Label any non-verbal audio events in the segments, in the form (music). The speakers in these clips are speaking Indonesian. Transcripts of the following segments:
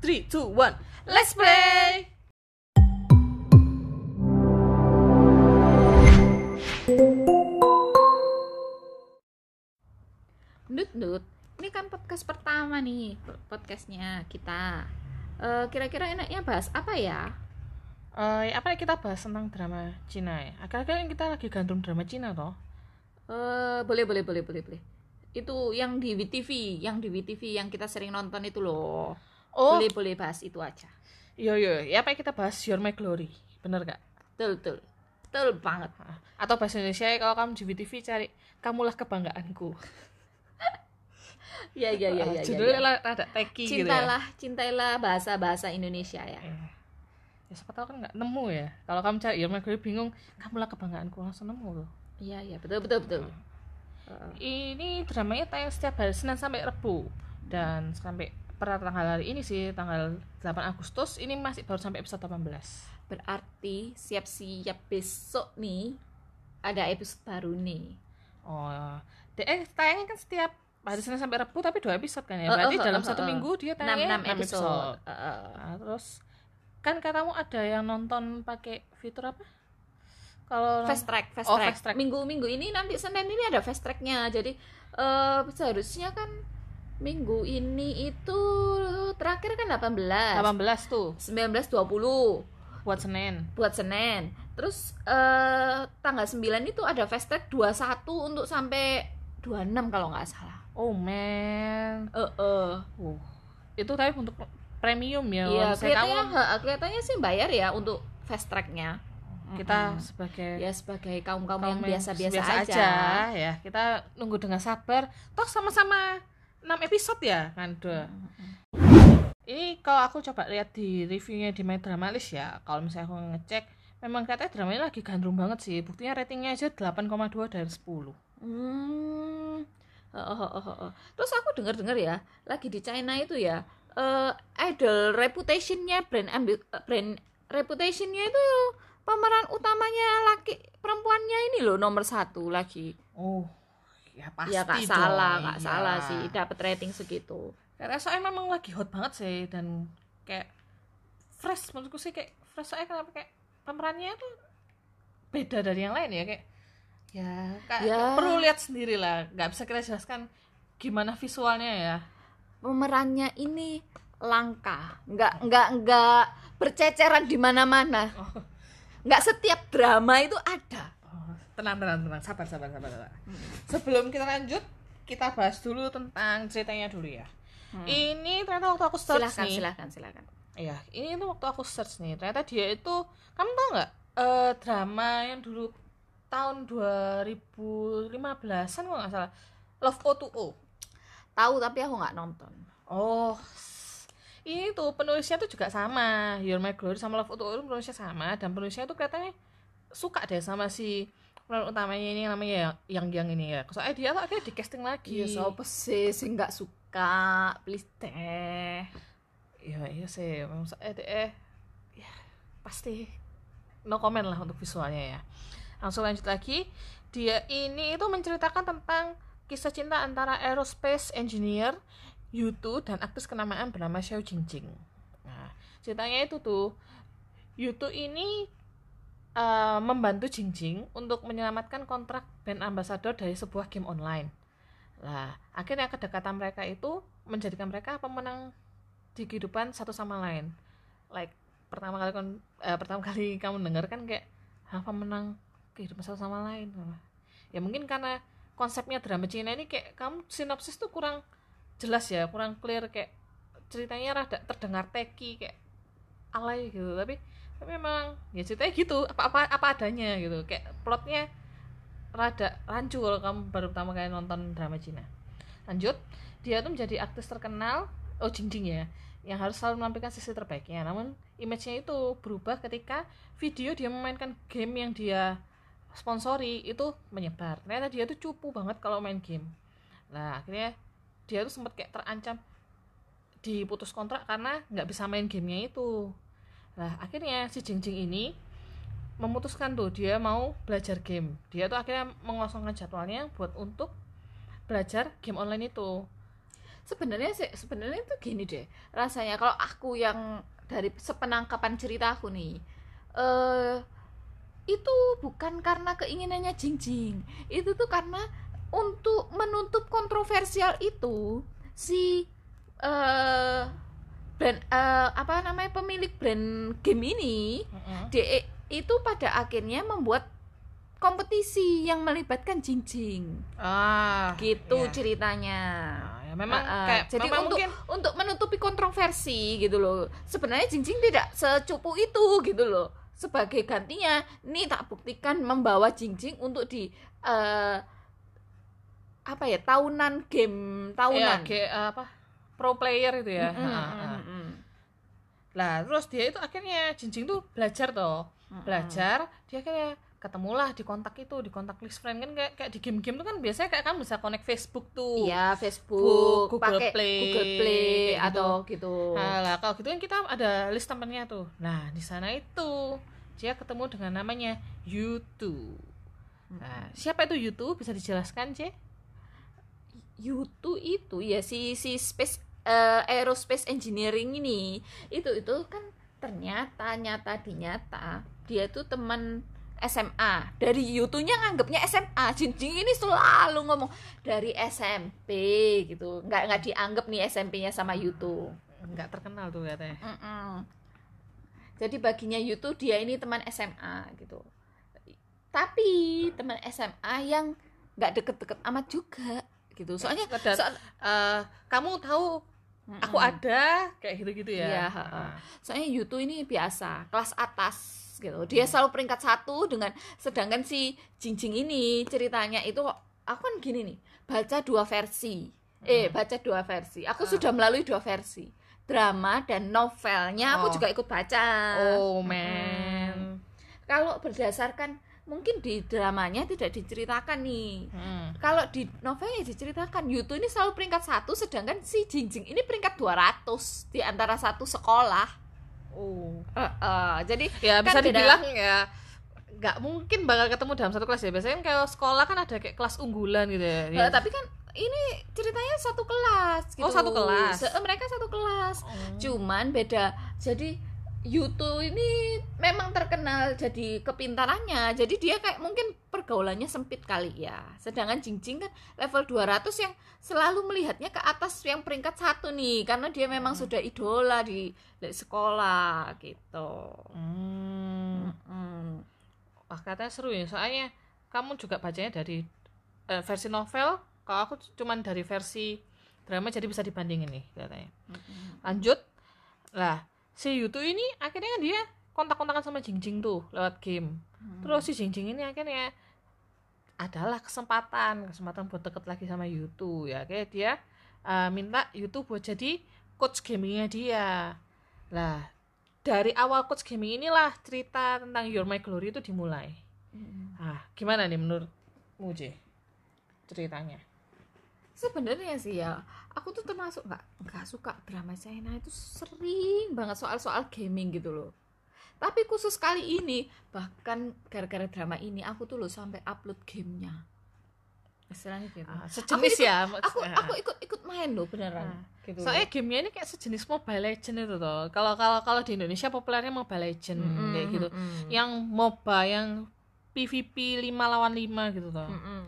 3, 2, 1 Let's play! Nut Nut, ini kan podcast pertama nih podcastnya kita. Eh, Kira-kira enaknya bahas apa ya? Eh, apa ya kita bahas tentang drama Cina ya? Akhir-akhir ini kita lagi gandrung drama Cina toh Eh, boleh boleh boleh boleh boleh. Itu yang di WTV, yang di WTV yang kita sering nonton itu loh. Oh, Boleh boleh bahas itu aja. iya iya Ya apa ya kita bahas Your My Glory Bener gak? Betul betul. Betul banget. Atau bahasa Indonesia ya, kalau kamu di WTV cari Kamulah Kebanggaanku (laughs) Ya ya ya ya. ya, Judulnya ya. lah rada teki gitu ya Cintailah, cintailah bahasa-bahasa Indonesia ya. Iya. Ya siapa tahu kan nggak nemu ya Kalau kamu cari Your My Glory bingung Kamulah Kebanggaanku langsung nemu loh Iya iya betul betul betul. Heeh. ini dramanya tayang setiap hari Senin sampai Rebu dan sampai per tanggal hari ini sih tanggal 8 Agustus ini masih baru sampai episode 18 Berarti siap-siap besok nih ada episode baru nih. oh eh tayangnya kan setiap hari Senin sampai Rebu tapi dua episode kan ya berarti oh, oh, dalam oh, satu oh. minggu dia tayangnya enam 6 episode. Heeh. Nah, terus kan katamu ada yang nonton pakai fitur apa kalau fast track, fast Oh, track. fast track. Minggu-minggu ini nanti Senin ini ada fast tracknya. Jadi eh seharusnya kan minggu ini itu terakhir kan 18. 18 tuh 19 20 buat Senin buat Senin. Terus eh tanggal 9 itu ada fast track 21 untuk sampai 26 kalau nggak salah. oh man Eh eh. uh, itu tapi untuk premium ya Iya, kelihatannya ha, kelihatannya sih bayar ya untuk fast tracknya. kita Mm-mm. sebagai ya sebagai kaum kaum kaum yang biasa-biasa biasa aja. ya kita nunggu dengan sabar toh sama-sama 6 episode ya kan dua ini kalau aku coba lihat di reviewnya di My Drama List ya kalau misalnya aku ngecek memang katanya dramanya lagi gandrung banget sih buktinya ratingnya aja 8,2 dari 10 Hmm. Oh, oh, oh, oh. Terus aku dengar-dengar ya, lagi di China itu ya, eh idol reputationnya brand ambil eh, brand reputationnya itu pemeran utamanya laki perempuannya ini loh nomor satu lagi. oh ya pasti ya dong, salah, nggak iya. salah sih, dapat rating segitu. karena soalnya memang lagi hot banget sih dan kayak fresh menurutku sih kayak fresh soalnya kenapa kayak pemerannya tuh beda dari yang lain ya kayak ya, kayak Ya. perlu lihat sendiri lah nggak bisa kita jelaskan gimana visualnya ya Pemerannya ini langka, nggak nggak nggak berceceran di mana-mana. Nggak setiap drama itu ada. Tenang tenang tenang. Sabar sabar sabar, sabar. sebelum kita lanjut kita bahas dulu tentang ceritanya dulu ya. Ini ternyata waktu aku search Silahkan, nih. silahkan, silahkan. Iya, ini tuh waktu aku search nih, ternyata dia itu, kamu tau nggak? Eh drama yang dulu tahun 2015an kalau nggak salah, Love O2O. Tahu tapi aku nggak nonton. Oh, ini tuh penulisnya tuh juga sama, Your My Glory sama Love O2O itu penulisnya sama, dan penulisnya tuh katanya suka deh sama si pemeran utamanya ini yang namanya yang yang ini ya. Soalnya dia tuh akhirnya di casting lagi. Iya, siapa sih sih nggak suka, please teh. Iya iya sih, memang so- eh, eh ya pasti no comment lah untuk visualnya ya. Langsung lanjut lagi, dia ini itu menceritakan tentang kisah cinta antara aerospace engineer Yutu dan aktris kenamaan bernama Xiao Jingjing. Nah, ceritanya itu tuh Yutu ini eh, membantu Jingjing untuk menyelamatkan kontrak brand ambassador dari sebuah game online. Lah, akhirnya kedekatan mereka itu menjadikan mereka pemenang di kehidupan satu sama lain. Like pertama kali kon eh, pertama kali (laughs) kamu dengar kan kayak apa menang kehidupan satu sama lain. Ya mungkin karena konsepnya drama Cina ini kayak kamu sinopsis tuh kurang jelas ya kurang clear kayak ceritanya rada terdengar teki kayak alay gitu. Tapi tapi memang ya ceritanya gitu apa apa apa adanya gitu. Kayak plotnya rada rancu kalau kamu baru pertama kali nonton drama Cina. Lanjut dia tuh menjadi aktris terkenal oh Jingjing ya yang harus selalu menampilkan sisi terbaiknya. Namun image-nya itu berubah ketika video dia memainkan game yang dia sponsori itu menyebar. Ternyata dia tuh cupu banget kalau main game. Nah akhirnya dia tuh sempat kayak terancam diputus kontrak karena nggak bisa main gamenya itu nah akhirnya si Jingjing ini memutuskan tuh dia mau belajar game. Dia tuh akhirnya mengosongkan jadwalnya buat untuk belajar game online itu. Sebenarnya sih sebenarnya itu gini deh rasanya kalau aku yang dari sepenangkapan cerita aku nih eh itu bukan karena keinginannya Jingjing. Itu tuh karena untuk menutup kontroversial itu si eh brand eh, apa namanya pemilik brand game ini Mm-mm. DE itu pada akhirnya membuat kompetisi yang melibatkan Jingjing ah gitu iya. ceritanya Nah, ya memang Ah, ah. kayak jadi memang untuk mungkin untuk menutupi kontroversi gitu loh sebenarnya Jingjing tidak secupu itu gitu loh sebagai gantinya nih tak buktikan membawa Jingjing untuk di eh, apa ya tahunan game ya, tahunan ge- apa pro player itu ya Mm, mm, Ah, mm, ah. mm, lah terus dia itu akhirnya Jinjing tuh belajar toh mm. belajar dia akhirnya ketemulah di kontak itu di kontak list friend kan kayak, kayak di game-game tuh kan biasanya kayak kamu bisa connect Facebook tuh Iya Facebook, Google pakai Play, Google Play gitu. atau gitu. Nah, lah kalau gitu kan kita ada list temennya tuh. Nah, di sana itu dia ketemu dengan namanya YouTube. Nah, siapa itu YouTube? Bisa dijelaskan, C? Yutu itu ya si si space eh, aerospace engineering ini itu itu kan ternyata nyata dinyata dia itu teman SMA dari Yutunya nganggapnya SMA Jinjing ini selalu ngomong dari SMP gitu nggak nggak dianggap nih SMP-nya sama Yutu Enggak terkenal tuh katanya. Mm-mm. Jadi baginya Yutu dia ini teman SMA gitu. Tapi teman SMA yang nggak deket-deket amat juga gitu. Soalnya Sekedar, soal- eh, kamu tahu aku Mm-mm. ada kayak gitu-gitu ya. Iya, heeh. soalnya Yutu ini biasa kelas atas gitu. Dia selalu peringkat satu dengan sedangkan si Jingjing ini ceritanya itu aku kan gini nih baca dua versi. Eh Hmm. baca dua versi. Aku Ah. sudah melalui dua versi drama dan novelnya aku Oh. juga ikut baca. Oh, man. kalau berdasarkan mungkin di dramanya tidak diceritakan nih Hmm. kalau di novelnya diceritakan Yuto ini selalu peringkat satu sedangkan si Jingjing ini peringkat 200 di antara satu sekolah Oh. Eh, eh, jadi Ya Kan bisa beda- dibilang ya nggak mungkin bakal ketemu dalam satu kelas ya. Biasanya kan kalau sekolah kan ada kayak kelas unggulan gitu ya. eh, tapi kan ini ceritanya satu kelas gitu Oh, satu kelas. Se- eh, mereka satu kelas Oh. cuman beda jadi Yuto ini memang terkenal jadi kepintarannya. Jadi dia kayak mungkin pergaulannya sempit kali ya. Sedangkan Jingjing kan level 200 yang selalu melihatnya ke atas yang peringkat satu nih. Karena dia memang Hmm. sudah idola di, di sekolah gitu. Hmm. Mm-mm. Wah katanya seru ya. Soalnya kamu juga bacanya dari eh, versi novel. Kalau aku cuman dari versi drama jadi bisa dibandingin nih katanya. Lanjut. Lah si Yutu ini akhirnya kan dia kontak-kontakan sama Jingjing tuh lewat game. Terus si Jingjing ini akhirnya adalah kesempatan kesempatan buat deket lagi sama Yutu ya. Kayak dia eh, minta Yutu buat jadi coach gamingnya dia. Lah dari awal coach gaming inilah cerita tentang Your My Glory itu dimulai. Mm-mm. ah gimana nih menurutmu J ceritanya? Sebenarnya sih ya aku tuh termasuk nggak nggak suka drama China itu sering banget soal-soal gaming gitu loh. Tapi khusus kali ini bahkan gara-gara drama ini aku tuh loh sampai upload gamenya. Istilahnya gitu Ah, sejenis ikut- ya aku maksudnya. aku ikut ikut main loh beneran. Ah, gitu soalnya gamenya ini kayak sejenis Mobile Legend itu toh. Kalau kalau kalau di Indonesia populernya Mobile Legend Mm-mm, kayak gitu. mm-mm. yang MOBA yang PVP 5 lawan 5 gitu toh. Mm-mm.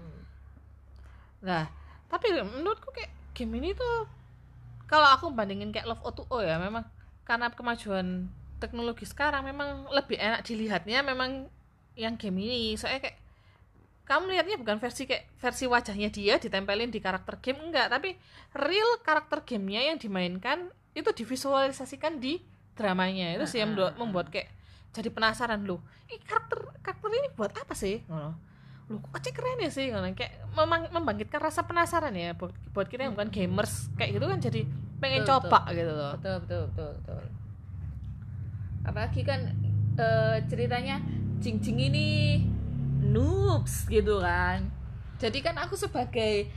Nah, tapi menurutku kayak game ini tuh kalau aku bandingin kayak Love O2O ya, memang karena kemajuan teknologi sekarang memang lebih enak dilihatnya memang yang game ini. Soalnya kayak kamu lihatnya bukan versi kayak versi wajahnya dia ditempelin di karakter game enggak, tapi real karakter gamenya yang dimainkan itu divisualisasikan di dramanya. Itu sih yang membuat, membuat kayak jadi penasaran loh. Ih, karakter karakter ini buat apa sih? Lu kok kecil keren ya sih? Kayak memang membangkitkan rasa penasaran ya. Buat, buat kita yang bukan gamers kayak gitu kan jadi pengen Betul, coba gitu loh. Betul betul betul betul. Apalagi kan eh, ceritanya Jingjing ini noobs gitu kan. Jadi kan aku sebagai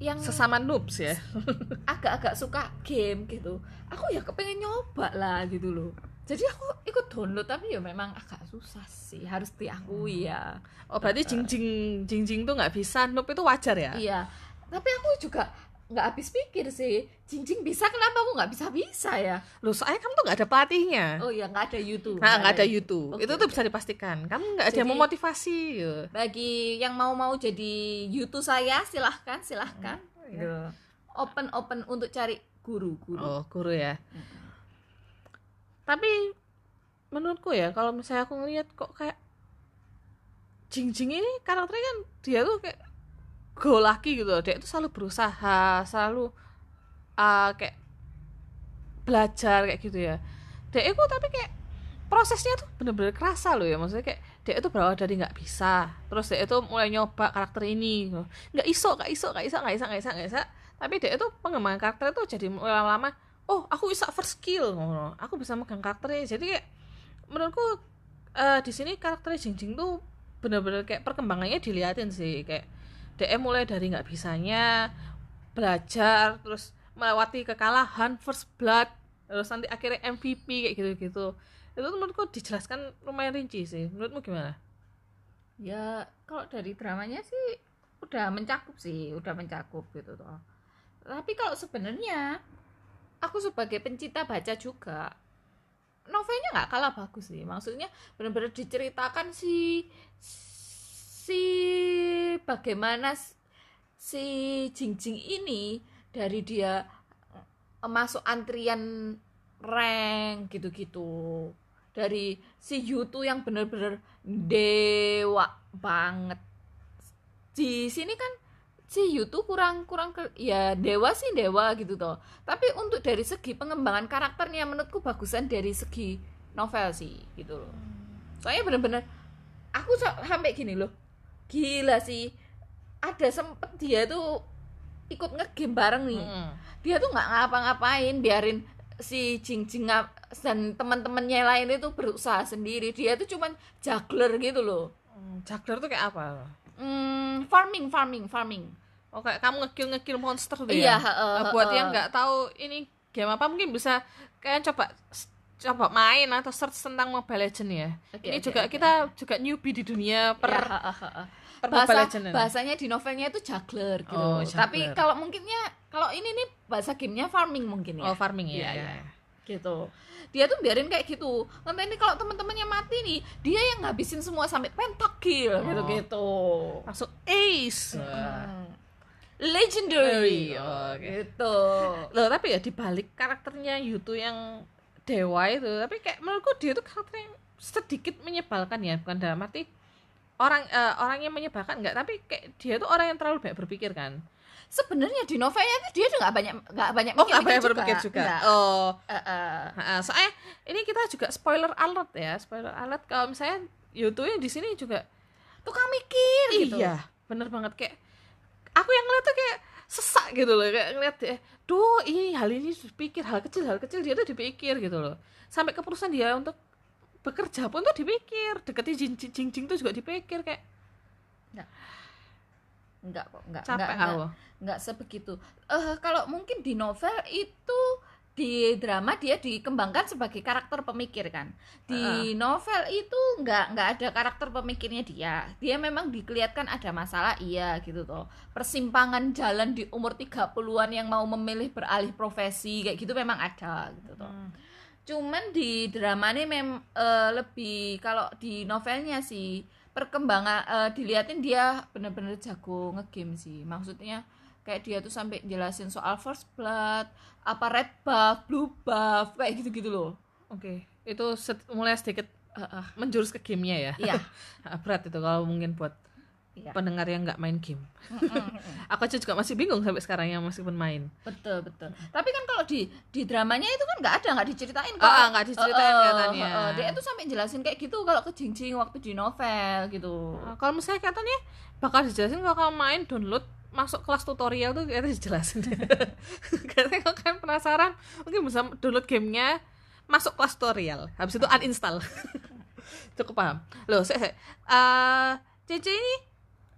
yang sesama noobs ya. (laughs) agak-agak suka game gitu. Aku ya kepengen nyoba lah gitu loh jadi aku ikut download tapi ya memang agak susah sih harus diakui ya oh berarti jing jing jing jing tuh nggak bisa noob itu wajar ya iya tapi aku juga nggak habis pikir sih Jingjing bisa kenapa aku nggak bisa bisa ya Loh, soalnya kamu tuh nggak ada pelatihnya. oh ya nggak ada YouTube Nah, nggak ada YouTube. Oke, itu tuh bisa dipastikan. Kamu nggak ada yang memotivasi. ya. bagi yang mau mau jadi YouTube saya silahkan silahkan Oh, Gitu. iya. open open untuk cari guru guru Oh, guru ya. Mm-mm. Tapi menurutku ya, kalau misalnya aku ngeliat kok kayak Jing Jing ini karakternya kan dia tuh kayak go laki gitu. Dia itu selalu berusaha, selalu uh, kayak belajar kayak gitu ya. Dia itu tapi kayak prosesnya tuh bener-bener kerasa loh ya. Maksudnya kayak dia itu berawal dari nggak bisa, terus dia itu mulai nyoba karakter ini, gitu. nggak iso, nggak iso, nggak iso, nggak iso, nggak iso, nggak iso. Tapi dia itu pengembangan karakter itu jadi lama-lama, oh aku bisa first skill, ngono. aku bisa megang karakternya. Jadi kayak menurutku eh, di sini karakternya Jing tuh bener-bener kayak perkembangannya diliatin sih. Kayak dia mulai dari nggak bisanya belajar terus melewati kekalahan first blood terus nanti akhirnya MVP kayak gitu-gitu. Itu menurutku dijelaskan lumayan rinci sih. Menurutmu gimana? Ya kalau dari dramanya sih udah mencakup sih udah mencakup gitu toh. Tapi kalau sebenarnya aku sebagai pencinta baca juga novelnya nggak kalah bagus sih. Maksudnya benar-benar diceritakan si si bagaimana si Jing Jing ini dari dia masuk antrian rank gitu-gitu. Dari si Yutu yang bener-bener dewa banget. Di sini kan si Yutu kurang kurang ke, ya dewa sih dewa gitu toh. Tapi untuk dari segi pengembangan karakternya menurutku bagusan dari segi novel sih gitu loh. Soalnya bener-bener aku sa- sampai gini loh. Gila sih. Ada sempet dia tuh ikut ngegame bareng nih. Mm-mm. dia tuh nggak ngapa-ngapain biarin si Jing Jing dan teman-temannya lain itu berusaha sendiri. Dia tuh cuman juggler gitu loh. Hmm, juggler tuh kayak apa hmm, farming farming farming oh kayak kamu ngekill ngekill monster tuh iya ya heeh, Nah, buat heeh. yang nggak tahu ini game apa mungkin bisa kayak coba coba main atau search tentang Mobile Legend ya Oke, ini oke, juga oke. kita juga newbie di dunia per, Iya, heeh, heeh. per Mobile bahasa Legend ini. bahasanya di novelnya itu juggler gitu Oh, tapi juggler. kalau mungkinnya kalau ini nih bahasa gamenya farming mungkin ya oh farming ya, Iya, ya. iya. Gitu. Dia tuh biarin kayak gitu. Nanti ini kalau teman-temannya mati nih dia yang ngabisin semua sampai pentakill Oh. gitu gitu langsung ace. Hmm. legendary. Oh, oke. gitu. Loh tapi ya dibalik karakternya Yutu yang dewa itu tapi kayak menurutku dia tuh karakter yang sedikit menyebalkan ya bukan dalam arti orang eh, orang yang menyebalkan enggak tapi kayak dia tuh orang yang terlalu banyak berpikir kan sebenarnya di novelnya tuh dia nggak banyak nggak banyak oh nggak banyak berpikir juga, Nggak. oh. Eh. ha-ha. soalnya ini kita juga spoiler alert ya spoiler alert. Kalau misalnya Yutu yang di sini juga tukang mikir gitu. Iya. Bener banget. Kayak aku yang ngeliat tuh kayak sesak gitu loh. Kayak ngeliat eh, duh ini hal ini dipikir hal kecil hal kecil dia tuh dipikir gitu loh. Sampai keputusan dia untuk bekerja pun tuh dipikir. Deketin jing jing jing, jing tuh juga dipikir kayak nggak kok nggak capek nggak, nggak, aku nggak sebegitu. Eh kalau mungkin di novel itu di drama dia dikembangkan sebagai karakter pemikir kan. Di novel itu nggak nggak ada karakter pemikirnya dia. Dia memang dikelihatkan ada masalah iya gitu toh. Persimpangan jalan di umur 30-an yang mau memilih beralih profesi kayak gitu memang ada gitu toh. Hmm. cuman di drama ini mem eh, lebih kalau di novelnya sih perkembangan eh, diliatin dia bener-bener jago ngegame sih. Maksudnya kayak dia tuh sampai jelasin soal first blood apa red buff blue buff kayak gitu-gitu loh. Oke itu set- mulai sedikit Eh, eh, menjurus ke gamenya ya. Iya. (laughs) Berat itu kalau mungkin buat iya. pendengar yang nggak main game. Mm, (laughs) mm, aku aja juga masih bingung sampai sekarang yang meskipun main betul betul. Tapi kan kalau di di dramanya itu kan nggak ada nggak diceritain oh ah, nggak diceritain Eh, eh, katanya eh, dia tuh sampai jelasin kayak gitu kalau ke Jingjing waktu di novel gitu. Nah, kalau misalnya katanya bakal dijelasin kalau kamu main download masuk kelas tutorial tuh (laughs) katanya dijelasin. Katanya kalau kalian penasaran. Mungkin bisa download gamenya masuk kelas tutorial. Habis itu uninstall. (laughs) Cukup paham. Loh saya, saya eh, Cici ini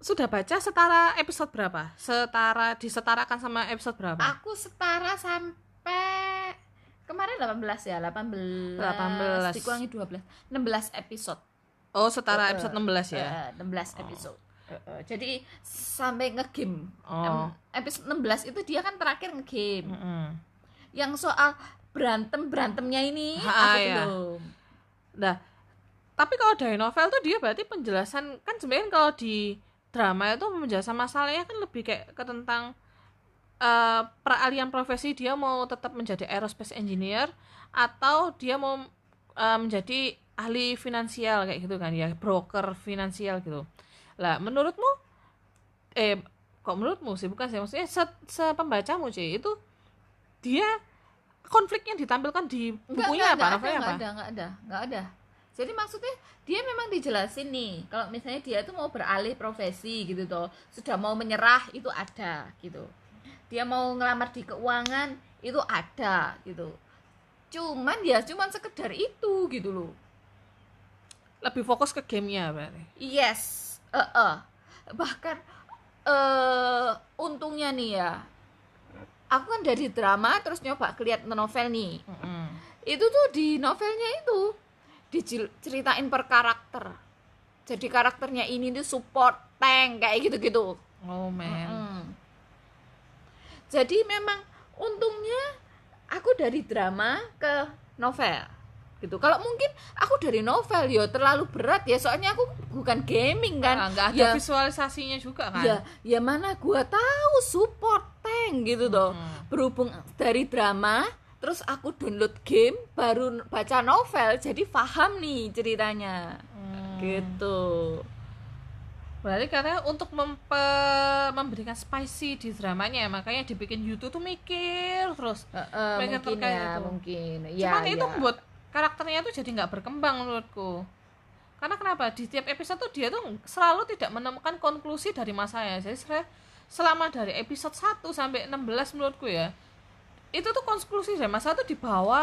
sudah baca setara episode berapa setara disetarakan sama episode berapa Aku setara sampai kemarin 18 ya, 18. 18. Dikurangi 12. 16 episode. oh setara Eh, episode 16 ya Eh, 16 episode. Eh, jadi sampai ngegame Oh. Em, episode 16 itu dia kan terakhir ngegame Mm-mm. yang soal berantem berantemnya ini Ha, aku ya. belum Nah, tapi kalau dari novel tuh dia berarti penjelasan kan sebenarnya kalau di drama itu penjelasan masalahnya kan lebih kayak ke tentang eh, peralihan profesi dia mau tetap menjadi aerospace engineer atau dia mau eh, menjadi ahli finansial kayak gitu kan ya broker finansial gitu. Lah menurutmu eh kok menurutmu sih bukan sih maksudnya se, sepembacamu sih itu dia konflik yang ditampilkan di bukunya apa novelnya apa? Enggak ada, enggak ada, enggak ada. Jadi maksudnya dia memang dijelasin nih, kalau misalnya dia itu mau beralih profesi gitu toh, sudah mau menyerah itu ada gitu. Dia mau ngelamar di keuangan itu ada gitu. Cuman ya cuman sekedar itu gitu loh. Lebih fokus ke gamenya berarti. Yes, eh eh. bahkan eh untungnya nih ya, aku kan dari drama terus nyoba keliat novel nih. Mm-mm. itu tuh di novelnya itu diceritain per karakter jadi karakternya ini tuh support tank kayak gitu-gitu Oh man. Mm. jadi memang untungnya aku dari drama ke novel gitu kalau mungkin aku dari novel ya terlalu berat ya soalnya aku bukan gaming kan Ah, nggak ada ya, visualisasinya juga kan. ya ya mana gua tahu support tank gitu toh Mm. berhubung dari drama terus aku download game baru baca novel jadi paham nih ceritanya Hmm. gitu Berarti katanya untuk memberikan spicy di dramanya makanya dibikin YouTube tuh mikir terus. Heeh, Pengen mungkin ya itu. mungkin ya Cuman itu ya. membuat karakternya tuh jadi nggak berkembang menurutku. Karena kenapa? Di tiap episode tuh dia tuh selalu tidak menemukan konklusi dari masanya. Jadi sel- selama dari episode 1 sampai 16 menurutku ya. Itu tuh konklusi dari masa tuh dibawa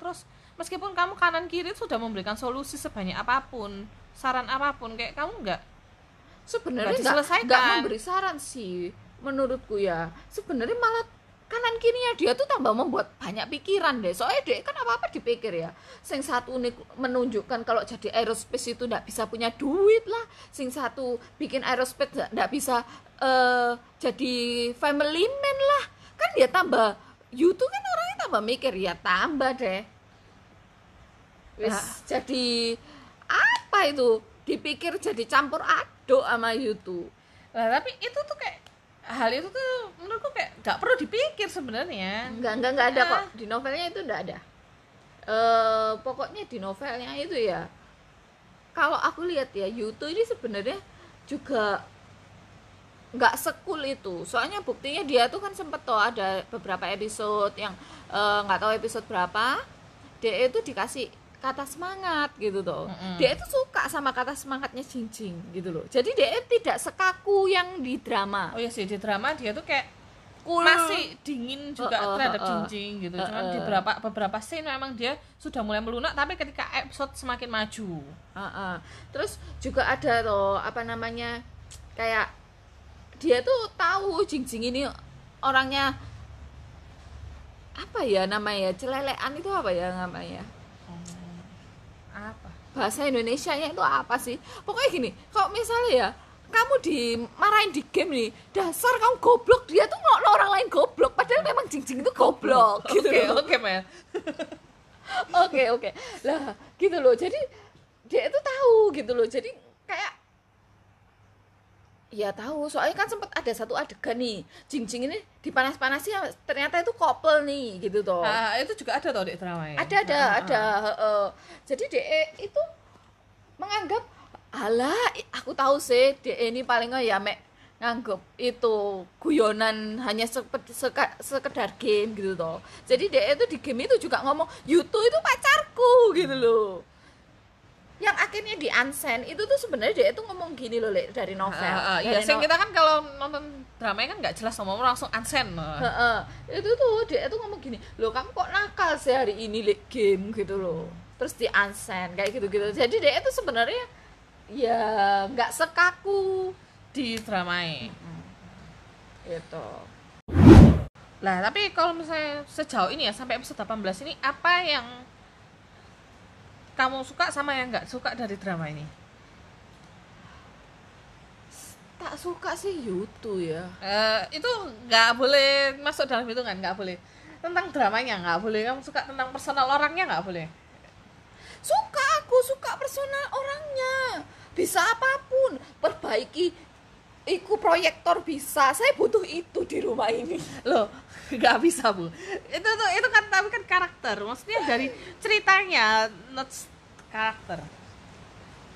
terus meskipun kamu kanan kiri sudah memberikan solusi sebanyak apa pun, saran apa pun kayak kamu nggak sebenarnya nggak nggak memberi saran sih menurutku ya. Sebenarnya malah kanan kirinya dia tuh tambah membuat banyak pikiran deh. Soalnya dia kan apa apa dipikir ya. Sing satu nih menunjukkan kalau jadi aerospace itu nggak bisa punya duit lah. Sing satu bikin aerospace nggak- nggak bisa eh, jadi family man lah. Kan dia tambah YouTube kan orangnya tambah mikir ya tambah deh wis Ah. jadi apa itu dipikir jadi campur aduk sama YouTube Nah, tapi itu tuh kayak hal itu tuh menurutku kayak nggak perlu dipikir sebenarnya. Enggak, enggak, enggak ada Ah. kok. Di novelnya itu enggak ada. Eh, pokoknya di novelnya itu ya. Kalau aku lihat ya, YouTube ini sebenarnya juga nggak sekul itu. Soalnya buktinya dia tuh kan sempet tuh ada beberapa episode yang nggak tahu episode berapa. Dia itu dikasih kata semangat gitu tuh. Mm-mm. Dia itu suka sama kata semangatnya Jingjing gitu loh. Jadi dia tidak sekaku yang di drama. Oh iya sih di drama dia tuh kayak Cool. masih dingin juga Heeh, terhadap heeh. cincin gitu. Cuman di beberapa beberapa scene memang dia sudah mulai melunak tapi ketika episode semakin maju. Heeh. Terus juga ada loh apa namanya kayak dia tuh tahu Jingjing ini orangnya apa ya namanya celelean itu apa ya namanya? Apa? bahasa Indonesia-nya itu apa sih? Pokoknya gini kalau misalnya ya kamu dimarahin di game nih dasar kamu goblok dia tuh ngelok orang lain goblok padahal memang Jingjing itu goblok gitu Oke, oke, Mel. oke oke. Lah gitu loh. Jadi dia itu tahu gitu loh. Jadi kayak ya tahu soalnya kan sempat ada satu adegan nih Jingjing ini dipanas-panasi ternyata itu couple nih gitu toh Ah, itu juga ada tau di drama ya. ada ada Ah, ah, ada heeh. jadi DE itu menganggap alah aku tahu sih DE ini paling nggak ya mek nganggep itu guyonan hanya sepe- seka- sekedar game gitu toh jadi DE itu di game itu juga ngomong Yuto itu pacarku gitu loh yang akhirnya di unsend itu tuh sebenarnya dia itu ngomong gini loh Le, dari novel. Ah, Dari iya, sing no- kita kan kalau nonton dramanya kan nggak jelas ngomong langsung unsend. Heeh. itu tuh dia tuh ngomong gini loh kamu kok nakal sih hari ini le game? Gitu loh. Terus di unsend kayak gitu gitu jadi dia itu sebenarnya ya nggak sekaku. Di dramanya. gitu. Lah, tapi kalau misalnya sejauh ini ya sampai episode 18 ini apa yang kamu suka sama yang nggak suka dari drama ini? tak suka sih YouTube ya. Eh, itu nggak boleh masuk dalam hitungan nggak boleh. Tentang dramanya nggak boleh. Kamu suka tentang personal orangnya nggak boleh? Suka aku suka personal orangnya. Bisa apa pun perbaiki iku proyektor bisa. Saya butuh itu di rumah ini. Loh (laughs) nggak bisa bu. Itu tuh itu kan tapi kan karakter. Maksudnya dari ceritanya not karakter.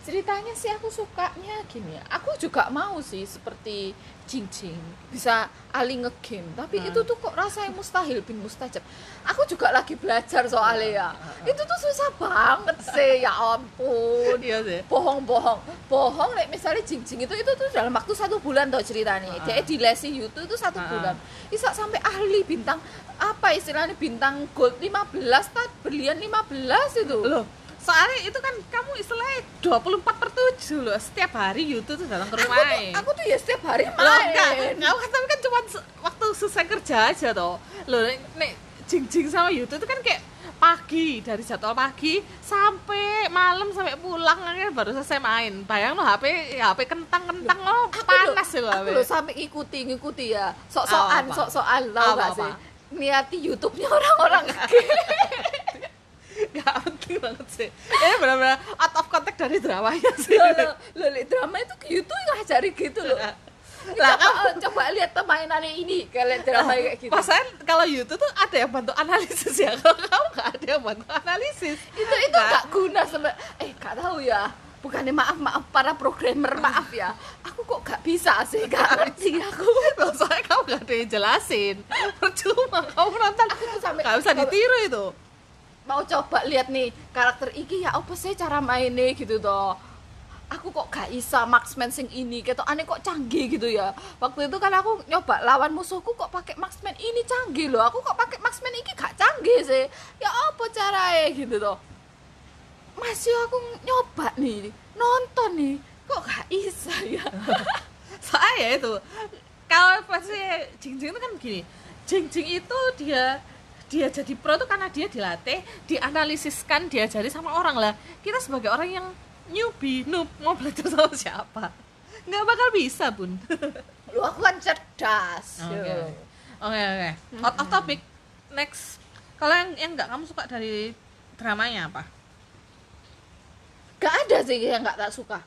Ceritanya sih aku sukanya gini. Aku juga mau sih seperti Jing Jing bisa ali ngegame. Tapi Hmm. itu tuh kok rasanya mustahil bin mustajab. Aku juga lagi belajar soalnya ya. Itu tuh susah banget sih ya ampun. Iya sih. Bohong-bohong. Bohong nek misalnya Jing Jing itu itu tuh dalam waktu satu bulan tuh ceritanya. Ah. dia di lesi YouTube itu satu bulan. Bisa sampai ahli bintang apa istilahnya bintang gold 15 tat berlian 15 itu. Loh soalnya itu kan kamu istilahnya 24 per 7 loh setiap hari YouTube tuh datang ke aku rumah tuh, aku tuh ya setiap hari main Loh, enggak, enggak, tapi kan cuma waktu selesai kerja aja toh. Loh, nek jing-jing sama Yutu itu kan kayak pagi dari jadwal pagi sampai malam sampai pulang akhirnya baru selesai main. Bayang lo HP HP kentang-kentang lo Aku panas loh, ya lo aku sampai ngikuti ngikuti ya sok-sokan Apa? sok-sokan tau Apa, gak apa? sih niati YouTube-nya orang-orang (laughs) (laughs) Gak penting banget sih. Ini benar-benar out of context dari dramanya sih. lo lo lo drama itu YouTube ngajari gitu loh. (laughs) Lah, coba, coba lihat permainannya ini kalian drama kayak gitu. Pasalnya kalau YouTube tuh ada yang bantu analisis ya. (laughs) Kalau kamu nggak ada yang bantu analisis. itu itu nggak guna sama eh gak tahu ya. Bukannya maaf maaf para programmer maaf ya. Aku kok gak bisa sih gak ngerti aku. Loh, soalnya kamu gak ada yang jelasin. Percuma kamu nonton. Aku tuh sampai- Gak bisa kalau- ditiru itu mau coba lihat nih karakter iki ya apa sih cara mainnya gitu toh. Aku kok gak bisa marksman sing ini gitu aneh kok canggih gitu ya. Waktu itu kan aku nyoba lawan musuhku kok pakai marksman ini canggih loh. Aku kok pakai marksman ini gak canggih sih. Ya apa caranya gitu toh. Masih aku nyoba nih nonton nih kok gak bisa ya. (laughs) Soalnya itu Kalau pasti Jing-Jing itu kan gini Jing-Jing itu dia dia jadi pro tuh karena dia dilatih, dianalisiskan, diajari sama orang lah. Kita sebagai orang yang newbie, noob, mau belajar sama siapa? Nggak bakal bisa, Bun. (laughs) lu aku kan cerdas Oke, yo. oke, oke. Out of topic. Next. Kalau yang yang nggak kamu suka dari dramanya apa? gak ada sih yang gak tak suka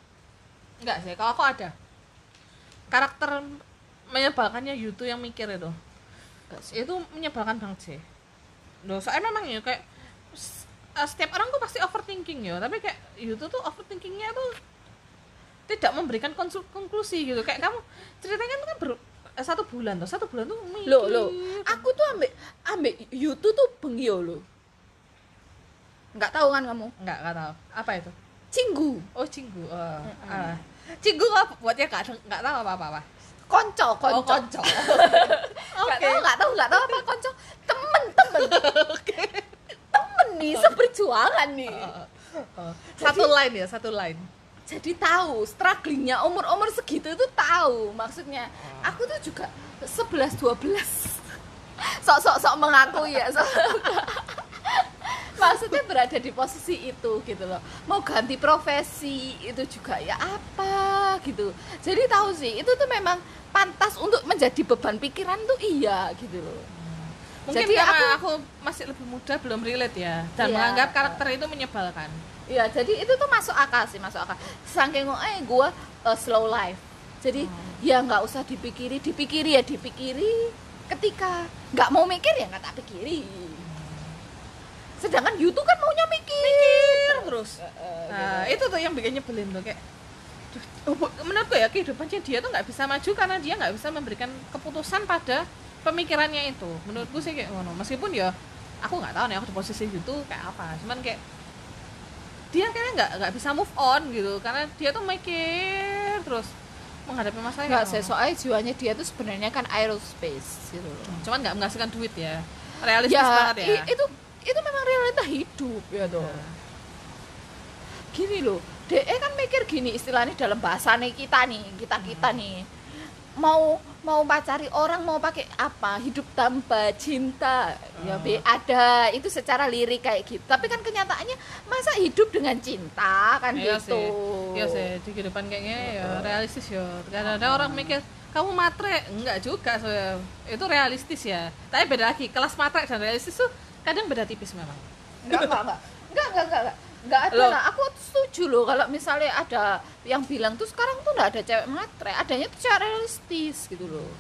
Enggak sih, kalau aku ada. Karakter menyebalkannya Yutu yang mikir itu. Itu menyebalkan banget sih. Loh, soalnya memang ya kayak eh, setiap orang tuh pasti overthinking ya, tapi kayak Yutu tuh overthinkingnya tuh tidak memberikan konklusi gitu. Kayak kamu ceritanya tuh kan ber, eh, satu bulan tuh, satu bulan tuh mikir. lo lo aku tuh ambek ambek YouTube tuh bengio lo nggak tahu kan kamu enggak, enggak tahu. Apa itu? cinggu Oh, cinggu. Oh, ah. Cinggu apa buatnya enggak enggak tahu apa-apa. Konco konco Oh, konco. (laughs) tahu nggak tahu nggak tahu apa konco temen temen. Temen nih seperjuangan nih. Oh, satu line ya, satu line. jadi tahu strugglingnya umur umur segitu itu tahu maksudnya. Aku tuh juga 11 12 sok sok sok mengaku ya sok (laughs) (laughs) maksudnya berada di posisi itu gitu loh mau ganti profesi itu juga ya apa gitu jadi tahu sih itu tuh memang pantas untuk menjadi beban pikiran tuh iya gitu loh Mungkin Jadi karena aku, masih lebih muda belum relate ya dan Iya. menganggap karakter itu menyebalkan. Iya, jadi itu tuh masuk akal sih, masuk akal. Saking eh gue slow life. Jadi ya nggak usah dipikiri, dipikiri ya dipikiri. Ketika nggak mau mikir ya nggak tak pikiri. Sedangkan YouTube kan maunya mikir. terus. Eh, Nah, gitu. itu tuh yang bikin nyebelin tuh kayak duh, oh, menurutku ya kehidupannya dia tuh nggak bisa maju karena dia nggak bisa memberikan keputusan pada pemikirannya itu menurutku sih kayak ngono meskipun ya aku nggak tahu nih aku di posisi itu kayak apa cuman kayak dia kayaknya nggak nggak bisa move on gitu karena dia tuh mikir terus menghadapi masalah Nggak sih, soalnya jiwanya dia tuh sebenarnya kan aerospace gitu loh. cuman nggak menghasilkan duit ya realistis Ya, banget ya i- itu itu memang realita hidup ya tuh. Ya. gini loh DE kan mikir gini istilahnya dalam bahasa nih kita nih kita kita nih. Mau mau pacari orang mau pakai apa? Hidup tanpa cinta. Ya be ada. Itu secara lirik kayak gitu. Tapi kan kenyataannya masa hidup dengan cinta? Kan iya gitu. sih. Iya sih di kehidupan kayaknya ya realistis ya. Kadang-kadang orang mikir kamu matre enggak juga so, itu realistis ya. Tapi beda lagi kelas matre dan realistis tuh kadang beda tipis memang. Enggak enggak enggak. Enggak enggak enggak enggak. Ada Loh. lah. Aku setuju loh kalau misalnya ada yang bilang tuh sekarang tuh enggak ada cewek matre adanya tuh cewek realistis gitu loh.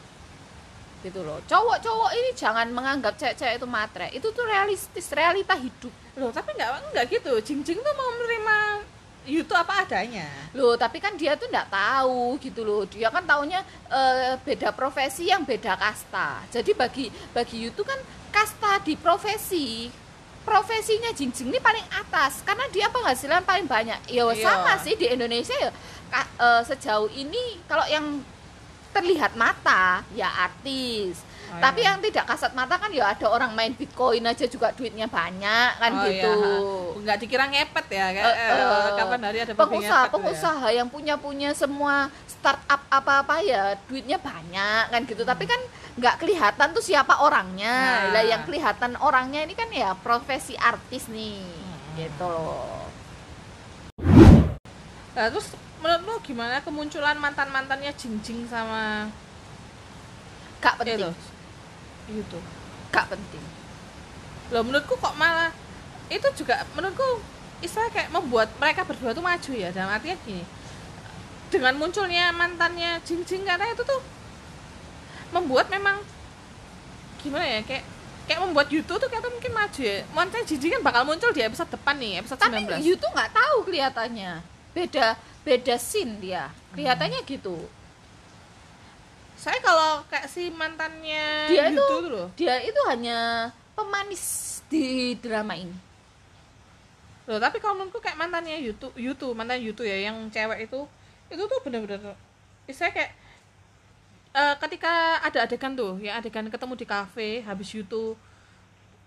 Gitu loh. Cowok-cowok ini jangan menganggap cewek-cewek itu matre itu tuh realistis realita hidup. Loh tapi enggak enggak gitu. Jing Jing tuh mau menerima YouTube apa adanya? Loh tapi kan dia tuh nggak tahu gitu loh. Dia kan taunya eh, beda profesi yang beda kasta. Jadi bagi bagi itu kan kasta di profesi. Profesinya jinjing ini paling atas. Karena dia penghasilan paling banyak. Ya Iya. sama sih di Indonesia ya. Ka- eh, sejauh ini kalau yang terlihat mata ya artis Oh, tapi iya. yang tidak kasat mata kan ya ada orang main bitcoin aja juga duitnya banyak kan Oh, gitu iya. nggak dikira ngepet ya Eh, eh, eh, kapan hari ada pengusaha tuh ya. pengusaha yang punya punya semua startup apa apa ya duitnya banyak kan gitu tapi kan nggak kelihatan tuh siapa orangnya Nah. lah yang kelihatan orangnya ini kan ya profesi artis nih Hmm. gitu loh Nah, terus menurut lu gimana kemunculan mantan mantannya Jing Jing sama gak penting itu YouTube. Gak penting. Loh menurutku kok malah itu juga menurutku istilah kayak membuat mereka berdua tuh maju ya dalam artinya gini. Dengan munculnya mantannya Jing Jing karena itu tuh membuat memang gimana ya kayak kayak membuat YouTube tuh kayak mungkin maju ya. Jing Jing kan bakal muncul di episode depan nih episode tapi 19 you tuh nggak tahu kelihatannya. Beda beda scene dia. Kelihatannya gitu saya kalau kayak si mantannya Dia itu- loh. dia itu hanya pemanis di drama ini. Loh, tapi kalau menurutku kayak mantannya YouTube, YouTube, mantan YouTube ya yang cewek itu, itu tuh bener-bener saya kayak eh, ketika ada adegan tuh, yang adegan ketemu di kafe habis YouTube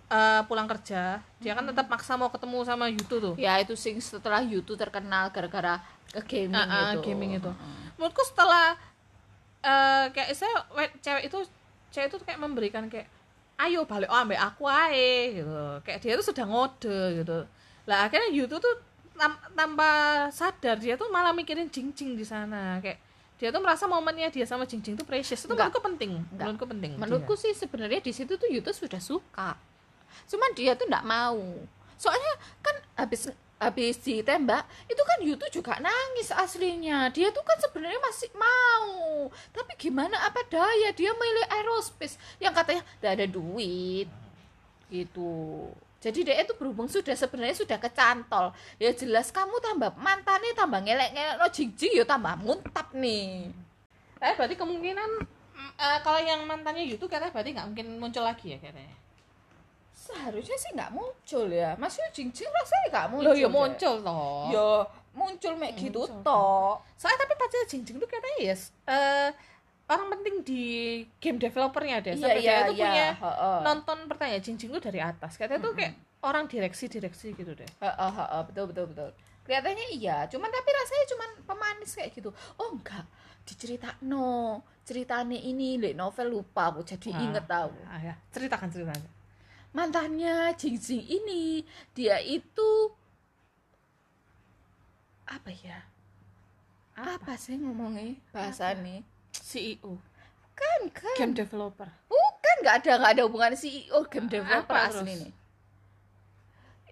eh, pulang kerja, dia kan tetap maksa mau ketemu sama YouTube tuh. ya itu sing setelah YouTube terkenal gara-gara ke gaming Ah, ah, itu. gaming itu. Menurutku setelah eh, kayak saya we- cewek itu cewek itu kayak memberikan kayak ayo balik oh ambek aku ae gitu. Kayak dia tuh sudah ngode gitu. Lah akhirnya YouTube tuh tam- tanpa sadar dia tuh malah mikirin jing-jing di sana kayak dia tuh merasa momennya dia sama jing-jing tuh precious itu Enggak. menurutku penting Enggak. menurutku penting menurutku sih sebenarnya di situ tuh YouTube sudah suka cuman dia tuh nggak mau soalnya kan habis habis ditembak itu kan YouTube juga nangis aslinya. Dia tuh kan sebenarnya masih mau. Tapi gimana apa daya? Dia milih aerospace. Yang katanya tidak ada duit. Gitu. Jadi dia itu berhubung sudah sebenarnya sudah kecantol. Ya jelas kamu tambah mantannya tambah ngelek-ngelek no jing-jing ya tambah muntap nih. Eh berarti kemungkinan eh, kalau yang mantannya YouTube katanya berarti nggak mungkin muncul lagi ya katanya seharusnya sih nggak muncul ya. Maksudnya jing-jing rasanya nggak muncul Loh ya muncul toh. Ya muncul mek gitu toh. soalnya tapi pacar Jing tuh katanya ya eh, orang penting di game developernya deh. Sampai dia itu punya heeh. nonton pertanyaan Jing tuh dari atas. Katanya tuh kayak orang direksi direksi gitu deh. Heeh, heeh, betul betul betul. Kelihatannya iya. Cuman tapi rasanya cuman pemanis kayak gitu. Oh enggak. Diceritakno ceritanya ini le novel lupa aku jadi Ah. inget tahu ah, ya. ceritakan ceritakan mantannya Jing Jing ini dia itu apa ya? Apa, sih ngomongnya? Bahasanya CEO kan kan. Game developer. Bukan nggak ada nggak ada hubungan CEO game Apa developer terus? asli nih.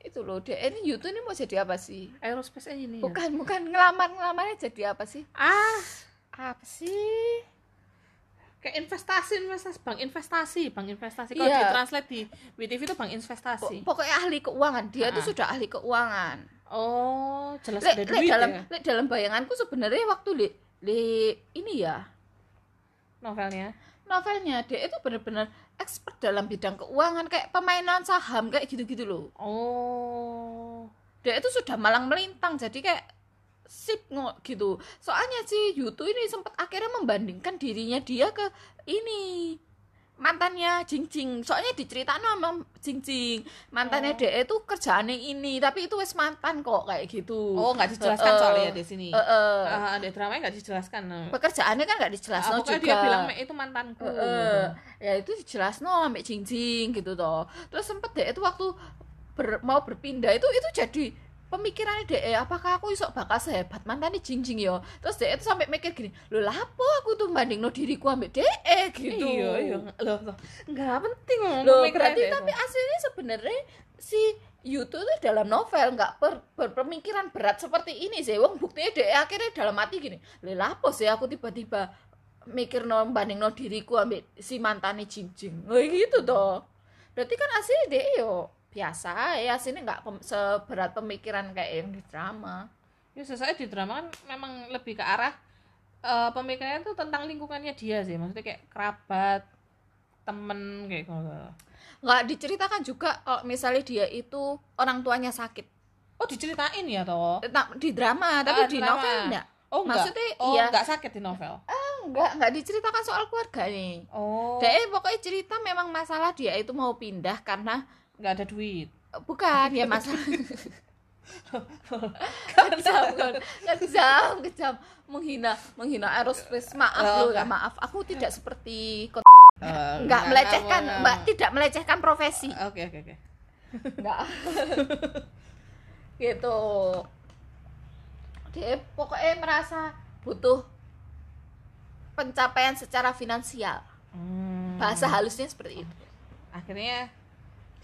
Itu loh dia ini YouTube ini mau jadi apa sih? Aerospace engineer. Bukan bukan. Ngelamar ngelamarnya jadi apa sih? Ah apa sih kayak investasi investasi. Bank investasi bank investasi. Kalau Iya. ditranslate di WTV itu bank investasi. Pok- pokoknya ahli keuangan. Dia tuh Ah. sudah ahli keuangan. Oh jelas Lek, ada duit dalam ya? lek dalam bayanganku sebenarnya waktu li, li ini ya. Novelnya? Novelnya dia itu benar-benar expert dalam bidang keuangan kayak pemainan saham kayak gitu-gitu loh. Oh. Dia itu sudah malang melintang jadi kayak sip ngok gitu soalnya si Yutu ini sempat akhirnya membandingkan dirinya dia ke ini mantannya Jing Jing soalnya diceritain sama Jing Jing mantannya Oh. DE itu kerjaannya ini tapi itu wes mantan kok kayak gitu Oh, nggak dijelaskan eh. soalnya di sini. Eh, eh. Ah, di dramanya nggak dijelaskan. pekerjaannya kan nggak Ah, dijelaskan pokoknya juga dia bilang "Mek, itu mantanku. Eh, eh. ya itu dijelas no ambek Jing Jing gitu toh terus sempet deh itu waktu ber- mau berpindah itu itu jadi pemikirannya deh apakah aku iso bakal sehebat mantannya Jing Jing yo terus deh itu sampai mikir gini lo lapo aku tuh banding no diriku ambek deh gitu Iya, iya. Loh. Nggak penting pemikiran berarti tapi aslinya sebenarnya si Yuto tuh dalam novel nggak ber- berpemikiran berat seperti ini sih. Wong buktinya dia akhirnya dalam hati gini, lha apa sih aku tiba-tiba mikir no banding no diriku ambil si mantannya Jing Jing. Gitu toh. Berarti kan aslinya dia yo biasa ya aslinya nggak pem- seberat pemikiran kayak yang di drama. Ya, sesuai di drama kan memang lebih ke arah eh, pemikirannya itu tentang lingkungannya dia sih. Maksudnya kayak kerabat, temen kayak gitu. Nggak diceritakan juga kalau misalnya dia itu orang tuanya sakit. Oh, diceritain ya toh? Nah, di drama, tapi Ah, di drama. novel enggak. Oh, enggak. Maksudnya, oh, iya. enggak sakit di novel. Enggak, enggak diceritakan soal keluarga nih. Oh, Dia pokoknya cerita memang masalah dia itu mau pindah karena enggak ada duit. bukan ya masalah kejam kan kejam kejam. Menghina menghina aerospace. Maaf Oh, loh ya enggak. maaf. Aku tidak seperti Eh, enggak. Melecehkan mbak. Tidak melecehkan profesi. Oke, oke, oke. enggak. Gitu. Dia pokoknya merasa butuh pencapaian secara finansial. Hmm. bahasa halusnya seperti itu. Akhirnya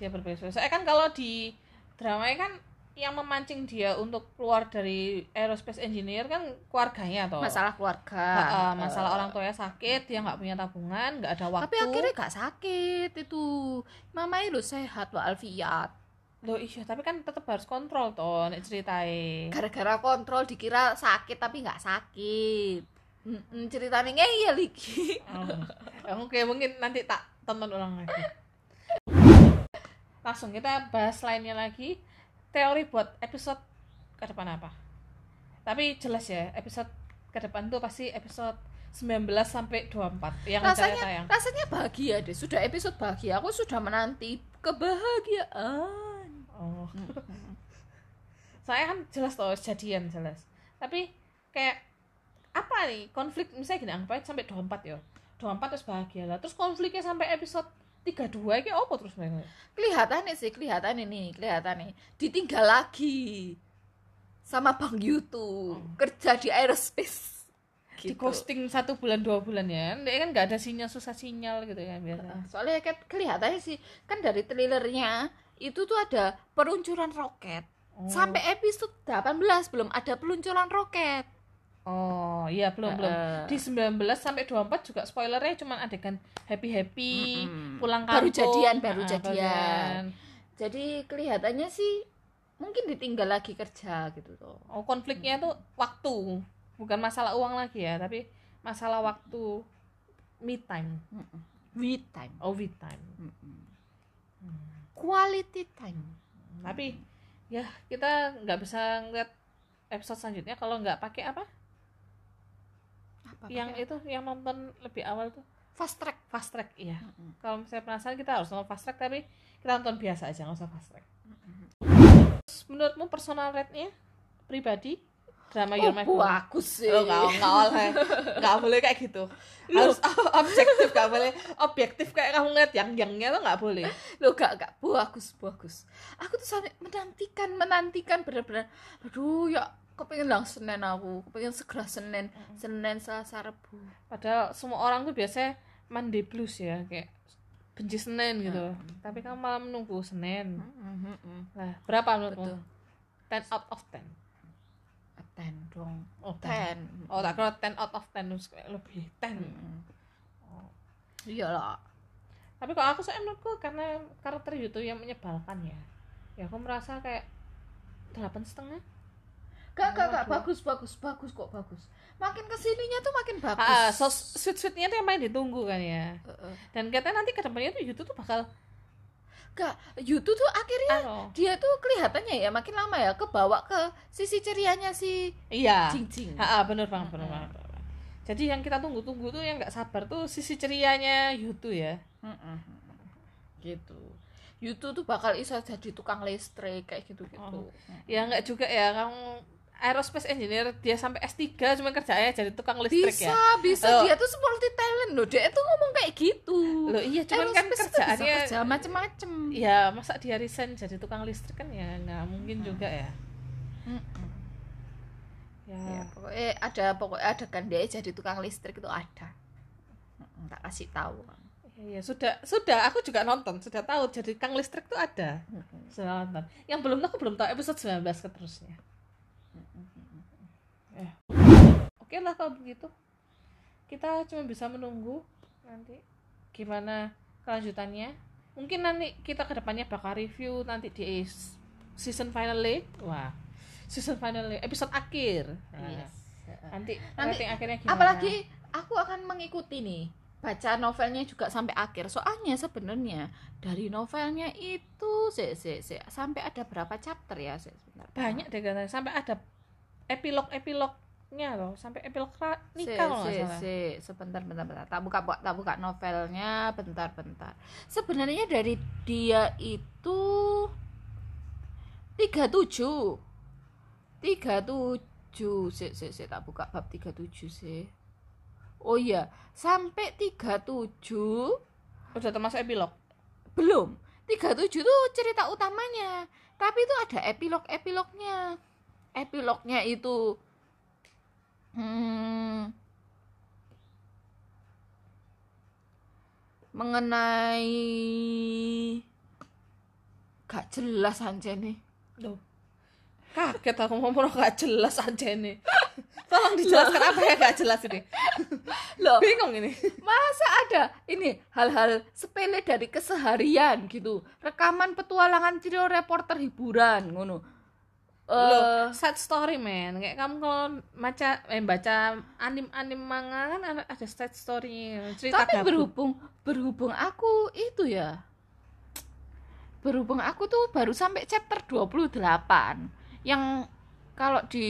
dia berbeda saya. Kan kalau di drama kan yang memancing dia untuk keluar dari aerospace engineer kan keluarganya toh. Masalah keluarga. Ha, ha, masalah orang tuanya sakit dia nggak punya tabungan nggak ada waktu. tapi akhirnya gak sakit itu. Mama itu sehat walafiat loh iya tapi kan tetap harus kontrol toh nek ceritain. Gara-gara kontrol dikira sakit tapi nggak sakit. Mm-mm, ceritanya ngeyel lagi Oh. oke mungkin nanti tak tonton ulang lagi (laughs) langsung kita bahas lainnya lagi. Teori buat episode ke depan apa? Tapi jelas ya episode ke depan tuh pasti episode 19 sampai 24 yang rasanya tayang rasanya bahagia deh. Sudah episode bahagia aku sudah menanti kebahagiaan. Oh. (laughs) Saya kan jelas toh jadian jelas. Tapi kayak apa nih konflik? Misalnya gini anggap sampai 24 ya. 24 terus bahagia lah. Terus konfliknya sampai episode 32 ini apa terus mereka kelihatan nih sih kelihatan ini kelihatan nih ditinggal lagi sama bang Yutu kerja di aerospace. Di gitu. ghosting satu bulan dua bulan ya. Dia kan nggak ada sinyal susah sinyal gitu kan biasa Nah, soalnya kan kelihatannya sih kan dari trailernya itu tuh ada peluncuran roket. Oh. sampai episode 18 belum ada peluncuran roket oh iya belum belum. Heeh. di 19 sampai 24 juga spoilernya cuma adegan happy happy Mm-mm. pulang Baru kampung. jadian, baru jadian. jadi kelihatannya sih mungkin ditinggal lagi kerja gitu tuh oh konfliknya tuh waktu bukan masalah uang lagi ya tapi masalah waktu. Me time. With time. Oh we time. Quality time. Tapi ya kita nggak bisa ngeliat episode selanjutnya kalau nggak pakai apa apa yang itu yang nonton lebih awal tuh. Fast track. Fast track iya. Mm-mm. kalau misalnya penasaran kita harus nonton fast track tapi kita nonton biasa aja nggak usah fast track. Terus menurutmu personal rate-nya pribadi? Drama oh Your My Home? bagus sih. Lo nggak nggak boleh nggak boleh kayak gitu. Harus (laughs) objektif nggak boleh. Objektif kayak kamu ngeliat yang yangnya tuh nggak boleh. Lo gak gak bagus bagus. Aku tuh sampai menantikan menantikan bener-bener. Aduh ya kepengen lang Senin aku. Kepengen segera Senin Senin Selasa Rabu padahal semua orang tuh biasanya Monday blues ya kayak benci Senin gitu. Tapi kamu malah menunggu Senin nah berapa menurutmu? 10 out of 10 ten dong. Oh 10 ten. Oh tak kira 10 out of 10 terus kayak lebih 10 Oh. iyalah. Tapi kalau aku saya menurutku karena karakter YouTube yang menyebalkan ya. Ya aku merasa kayak delapan setengah gak gak gak. Bagus bagus bagus kok bagus. Makin ke sininya tuh makin bagus ah so sweet sweetnya tuh yang paling ditunggu kan ya. Heeh. dan katanya nanti ke depannya tuh YouTube tuh bakal gak Yutu tuh akhirnya dia tuh kelihatannya ya makin lama ya kebawa ke sisi cerianya si iya. Jing Jing ah bener banget bener banget bener banget. jadi yang kita tunggu-tunggu tuh yang nggak sabar tuh sisi cerianya Yutu ya. Mm-mm. gitu. YouTube tuh bakal iso jadi tukang listrik kayak gitu gitu Oh. ya nggak juga ya. Kamu aerospace engineer dia sampai S3 cuma kerjanya jadi tukang listrik bisa ya. bisa. Oh. dia tuh multi talent loh. Dia tuh ngomong kayak gitu. Loh iya cuman kan Aerospace bisa kerjaannya kerja macem-macem. Ya masa dia resign jadi tukang listrik kan ya nggak mungkin juga ya. Mm-mm. ya, ya pokoknya ada pokoknya ada kan dia jadi tukang listrik itu ada. Mm-mm, tak kasih tahu. Ya, ya, sudah sudah. Aku juga nonton sudah tahu. Jadi tukang listrik tuh ada. Mm-mm. sudah nonton. Yang belum aku belum tahu. Episode 19 keterusnya ya. Oke lah kalau begitu. Kita cuma bisa menunggu nanti gimana kelanjutannya. Mungkin nanti kita ke depannya bakal review nanti di season finale. Wah season finale episode akhir. Nah, Yes. nanti Nanti, akhirnya gimana? apalagi aku akan mengikuti nih baca novelnya juga sampai akhir. Soalnya sebenarnya dari novelnya itu se, se, se, sampai ada berapa chapter ya se, sebentar. banyak deh sampai ada epilog epilognya loh sampai epilog nikah kalau nggak se, salah. se, sebentar bentar bentar. Tak buka bu- tak buka novelnya. Bentar bentar. Sebenarnya dari dia itu 37 37 se, se, se, tak buka bab 37 sih. Oh iya sampai 37 udah termasuk epilog? Belum. 37 tuh cerita utamanya. Tapi itu ada epilog epilognya epilognya itu hmm, mengenai gak jelas aja nih Loh. Kaget aku ngomong gak jelas aja nih. Tolong dijelaskan apa ya gak jelas ini. loh Bingung ini. masa ada ini hal-hal sepele dari keseharian gitu rekaman petualangan trio reporter hiburan ngono Loh, Eh, sad story man. Kayak kamu kalau baca eh baca anim-anim manga kan ada, ada sad story cerita tapi gabut. berhubung berhubung aku itu ya. Berhubung aku tuh baru sampai chapter 28 yang kalau di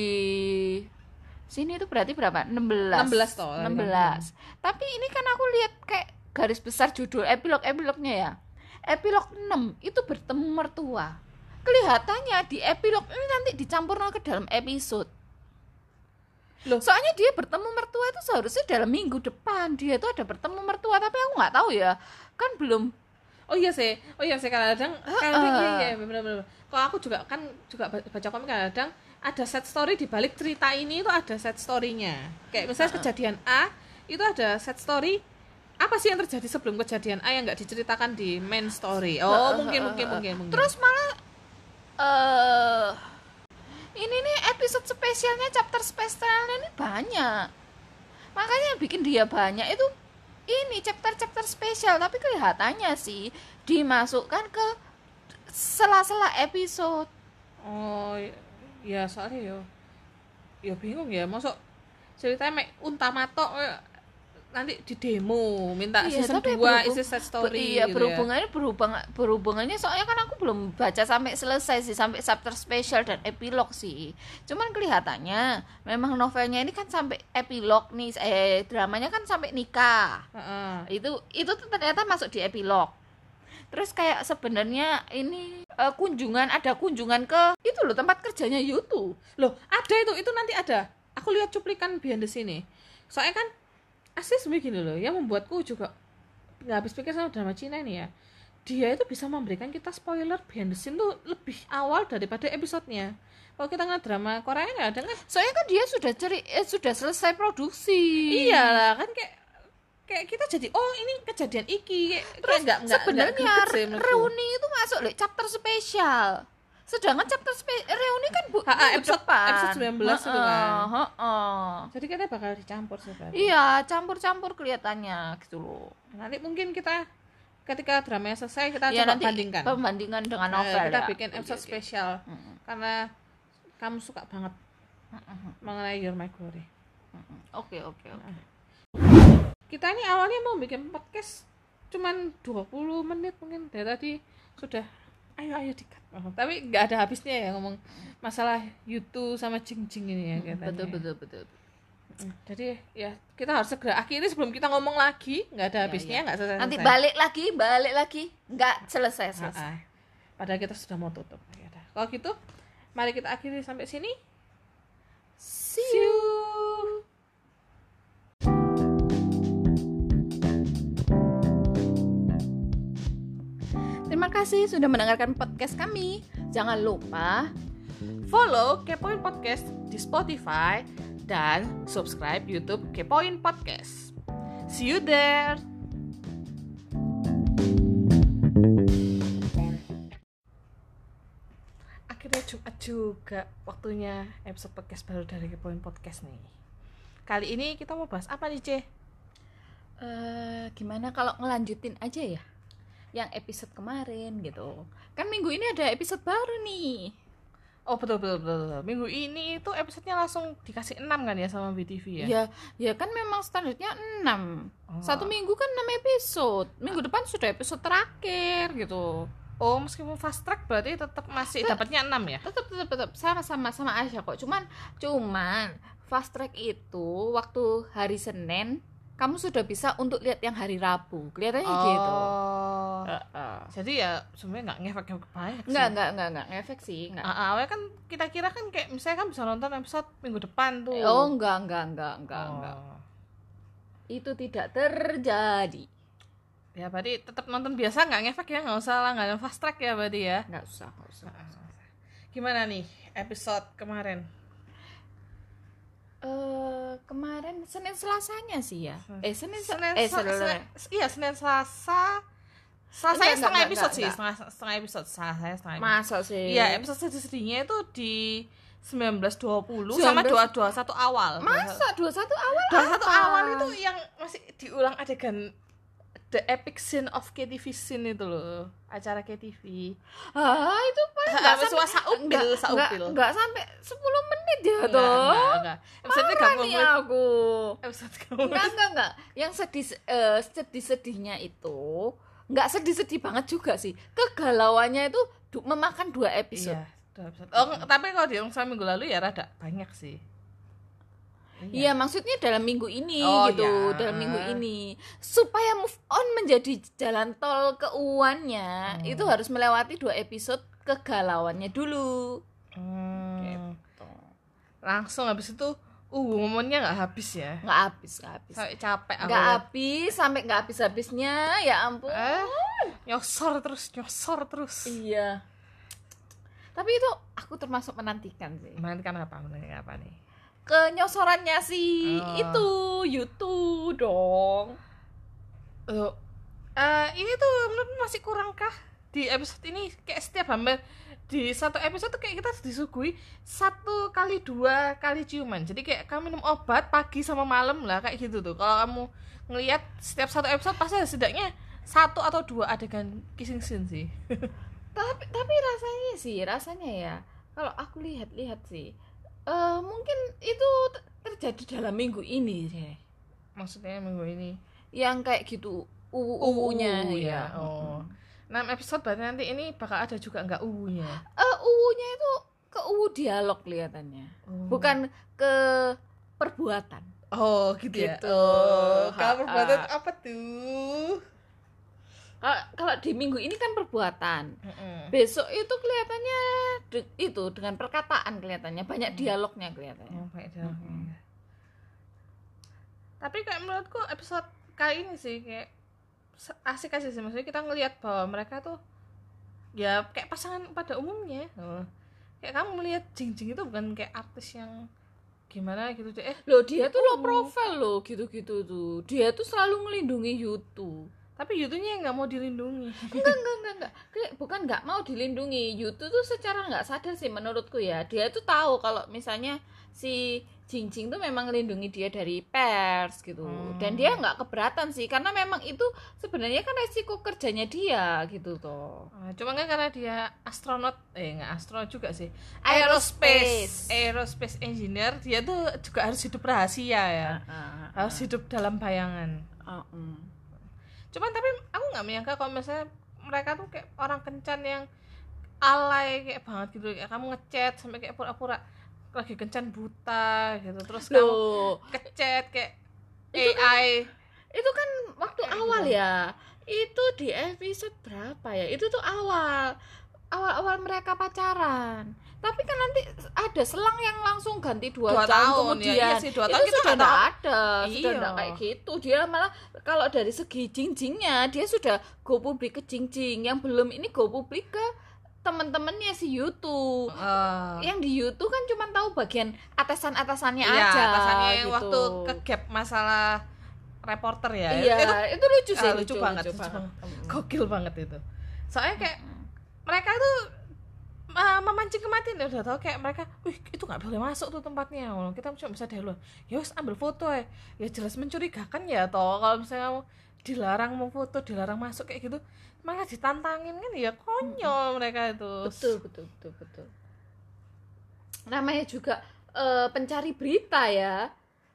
sini itu berarti berapa? 16 16 toh. 16 tapi ini kan aku lihat kayak garis besar judul epilog epilognya ya. Epilog 6 itu bertemu mertua kelihatannya di epilog ini nanti dicampur ke dalam episode Loh. soalnya dia bertemu mertua itu seharusnya dalam minggu depan dia itu ada bertemu mertua tapi aku nggak tahu ya kan belum Oh iya sih, oh iya sih kadang kadang iya iya benar benar. Kalau aku juga kan juga ba- baca komik kadang ada set story di balik cerita ini itu ada set story-nya. Kayak misalnya kejadian A itu ada set story apa sih yang terjadi sebelum kejadian A yang nggak diceritakan di main story. Oh mungkin mungkin mungkin mungkin. terus malah eh ini nih episode spesialnya chapter spesialnya ini banyak. Makanya bikin dia banyak itu ini chapter-chapter spesial. Tapi kelihatannya sih dimasukkan ke sela-sela episode. Oh ya soalnya yo yo bingung ya. Masuk ceritanya mek untamato nanti di demo minta Iya, season tapi 2 berhubung- isi set story iya gitu ya. berhubungannya berhubung berhubungannya soalnya kan aku belum baca sampai selesai sih sampai chapter spesial dan epilog sih cuman kelihatannya memang novelnya ini kan sampai epilog nih eh dramanya kan sampai nikah Heeh. itu itu tuh ternyata masuk di epilog terus kayak sebenarnya ini eh, kunjungan ada kunjungan ke itu loh tempat kerjanya Yutu Loh, ada itu, itu nanti ada. Aku lihat cuplikan behind the scene. Soalnya kan asli sebenarnya gini loh, yang membuatku juga nggak habis pikir sama drama Cina ini ya. Dia itu bisa memberikan kita spoiler behind the scene tuh lebih awal daripada episodenya. Kalau kita ngeliat drama Korea nggak ada kan? soalnya kan dia sudah ceri eh, sudah selesai produksi Iya lah, kan kayak kayak kita jadi oh ini kejadian iki kayak, Terus nggak nggak nggak sebenarnya reuni itu masuk le chapter spesial. Sedangkan chapter spe- reuni kan bu Ha, ha, minggu episode- depan. episode 19 itu kan. Heeh, heeh. Jadi kita bakal dicampur sih berarti. Iya, campur-campur kelihatannya gitu loh. Nanti mungkin kita ketika dramanya selesai kita Ya coba nanti bandingkan. pembandingan dengan Eh, novel. kita ya. bikin episode oke. spesial Mm-mm, karena kamu suka banget mengenai Your My Glory. Oke, oke, oke. Kita ini awalnya mau bikin podcast cuman 20 menit mungkin dari tadi sudah ayo ayo dikat. Oh, tapi nggak ada habisnya ya ngomong masalah YouTube sama Jing ini ya katanya. Betul, betul, betul. Jadi ya kita harus segera akhiri sebelum kita ngomong lagi, nggak ada Ya, habisnya, ya. nggak selesai. nanti balik lagi balik lagi nggak selesai selesai Padahal kita sudah mau tutup. Ya. Kalau gitu, mari kita akhiri sampai sini. Terima kasih sudah mendengarkan podcast kami jangan lupa Follow Kepoin Podcast di Spotify dan subscribe YouTube Kepoin Podcast. See you there. Akhirnya Jumat juga waktunya episode podcast baru dari Kepoin Podcast nih. Kali ini kita mau bahas apa nih, C? eh gimana kalau ngelanjutin aja ya yang episode kemarin gitu kan minggu ini ada episode baru nih Oh betul betul betul, betul. Minggu ini itu episodenya langsung dikasih 6 kan ya sama BTV ya? ya ya kan memang standarnya 6 Oh. satu minggu kan 6 episode minggu depan sudah episode terakhir gitu Oh meskipun fast track berarti tetap masih dapatnya 6 ya? tetap tetap tetap sama sama sama aja kok cuman cuman fast track itu waktu hari Senin kamu sudah bisa untuk lihat yang hari Rabu kelihatannya gitu Oh. Heeh. Jadi ya sebenarnya nggak ngefek ngefek banyak sih. Enggak, enggak, enggak, enggak ngefek sih, enggak. Ah, ah, awalnya kan kita kira kan kayak misalnya kan bisa nonton episode minggu depan tuh. Oh, enggak, enggak, enggak, enggak, Oh. enggak. Itu tidak terjadi. Ya berarti tetap nonton biasa nggak ngefek ya nggak usah langganan fast track ya berarti ya. Enggak usah, enggak usah. Gimana nih episode kemarin? Eh, kemarin Senin Selasanya sih ya. Eh, Senin, Senin, eh, Sel- Senin, iya Senin Selasa. Selasa Enggak, ya setengah enggak, episode enggak, sih, enggak. setengah setengah episode. Selasa ya setengah episode. Masa sih? Iya, episode sedih-sedihnya itu di 1920 sama 19 221 awal. Masa 21 awal Dua satu apa? awal itu yang masih diulang adegan the epic scene of KTV scene itu loh acara KTV Ah, itu paling Enggak enggak sampai sampai saupil, enggak, saupil. enggak sampai 10 menit ya enggak toh. enggak enggak episode Marah 30 nih menit aku. episode 30 Enggak, enggak, enggak. Yang sedih eh, sedih-sedihnya itu enggak sedih-sedih banget juga sih. Kegalauannya itu du- memakan dua episode. iya dua episode oh tapi kalau sama minggu lalu ya rada banyak sih Iya, maksudnya dalam minggu ini Oh, gitu, ya. dalam minggu ini supaya move on menjadi jalan tol keuannya Hmm. itu harus melewati dua episode kegalauannya dulu. Hmm. Gitu. langsung habis itu uh momennya nggak habis ya Nggak habis, nggak habis. sampai capek Nggak liat. habis sampai nggak habis habisnya, ya ampun. eh nyosor terus nyosor terus Iya. Tapi itu aku termasuk menantikan sih. menantikan apa menantikan apa nih Kenyosorannya si Oh. itu YouTube dong. Loh, eh, ini tuh menurut masih kurangkah di episode ini kayak setiap hampir di satu episode tuh kayak kita disuguhi satu kali dua kali ciuman jadi kayak kamu minum obat pagi sama malam lah kayak gitu tuh kalau kamu ngelihat setiap satu episode pasti ada setidaknya satu atau dua adegan kissing scene sih (laughs) Tapi tapi rasanya sih, rasanya ya. Kalau aku lihat-lihat sih eh mungkin itu terjadi dalam minggu ini sih. maksudnya minggu ini Yang kayak gitu uwu-uwunya Uh, ya. ya oh 6 episode berarti nanti ini bakal ada juga nggak uwunya Eh uwunya itu ke uwu dialog kelihatannya. Oh. Bukan ke perbuatan. oh gitu, ya Gitu. oh kamu Ha-ha. perbuatan apa tuh Kalau kalau di minggu ini kan perbuatan. Mm-mm. Besok itu kelihatannya de- itu dengan perkataan kelihatannya banyak dialognya kelihatannya. Oh, baik dialognya. Tapi kayak menurutku episode kali ini sih kayak se- asik aja sih maksudnya kita ngelihat bahwa mereka tuh ya kayak pasangan pada umumnya. Oh. Kayak kamu melihat Jing Jing itu bukan kayak artis yang gimana gitu deh. Eh, Loh dia tuh low Oh. profile loh gitu-gitu tuh. Dia tuh selalu ngelindungi YouTube. Tapi Yutunya yang nggak mau dilindungi. (laughs) Enggak enggak enggak enggak. Kayak bukan nggak mau dilindungi. YouTube tuh secara nggak sadar sih menurutku ya. Dia tuh tahu kalau misalnya si Jing Jing tuh memang ngelindungi dia dari pers gitu. Hmm. Dan dia nggak keberatan sih karena memang itu sebenarnya kan resiko kerjanya dia gitu toh. Ah, Cuma kan karena dia astronot, eh nggak astronot juga sih, Aerospace. aerospace, aerospace engineer, dia tuh juga harus hidup rahasia ya, Ah, harus hidup dalam bayangan. ah, mm. Cuman tapi aku nggak menyangka kalau misalnya mereka tuh kayak orang kencan yang alay kayak banget gitu. Kayak kamu ngechat sampai kayak pura-pura lagi kencan buta gitu. Terus kamu loh. kecet kayak Itu kan- AI itu kan waktu Kayak awal gitu. ya. Itu di episode berapa ya? Itu tuh awal. Awal-awal mereka pacaran tapi kan nanti ada selang yang langsung ganti dua, Dua tahun, tahun, ya. kemudian Iya sih, dua itu tahun kita sudah nggak tidak ada sudah Iya. tidak kayak gitu dia malah kalau dari segi jingjingnya dia sudah go publik ke jingjing yang belum ini go publik ke teman-temannya si YouTube Eh, yang di YouTube kan cuma tahu bagian atasan-atasannya iya, aja atasannya yang gitu. waktu ke gap masalah reporter ya iya itu itu, lucu sih ah, lucu banget, lucu banget. gokil banget itu soalnya kayak mereka tuh uh, memancing kematian ya udah tau kayak mereka wih itu nggak boleh masuk tuh tempatnya. Kita cuma bisa dari luar ya wes ambil foto ya ya jelas mencurigakan ya toh kalau misalnya kamu dilarang mau foto dilarang masuk kayak gitu malah ditantangin kan ya konyol mereka itu. Betul betul betul betul. Namanya juga eh, pencari berita ya.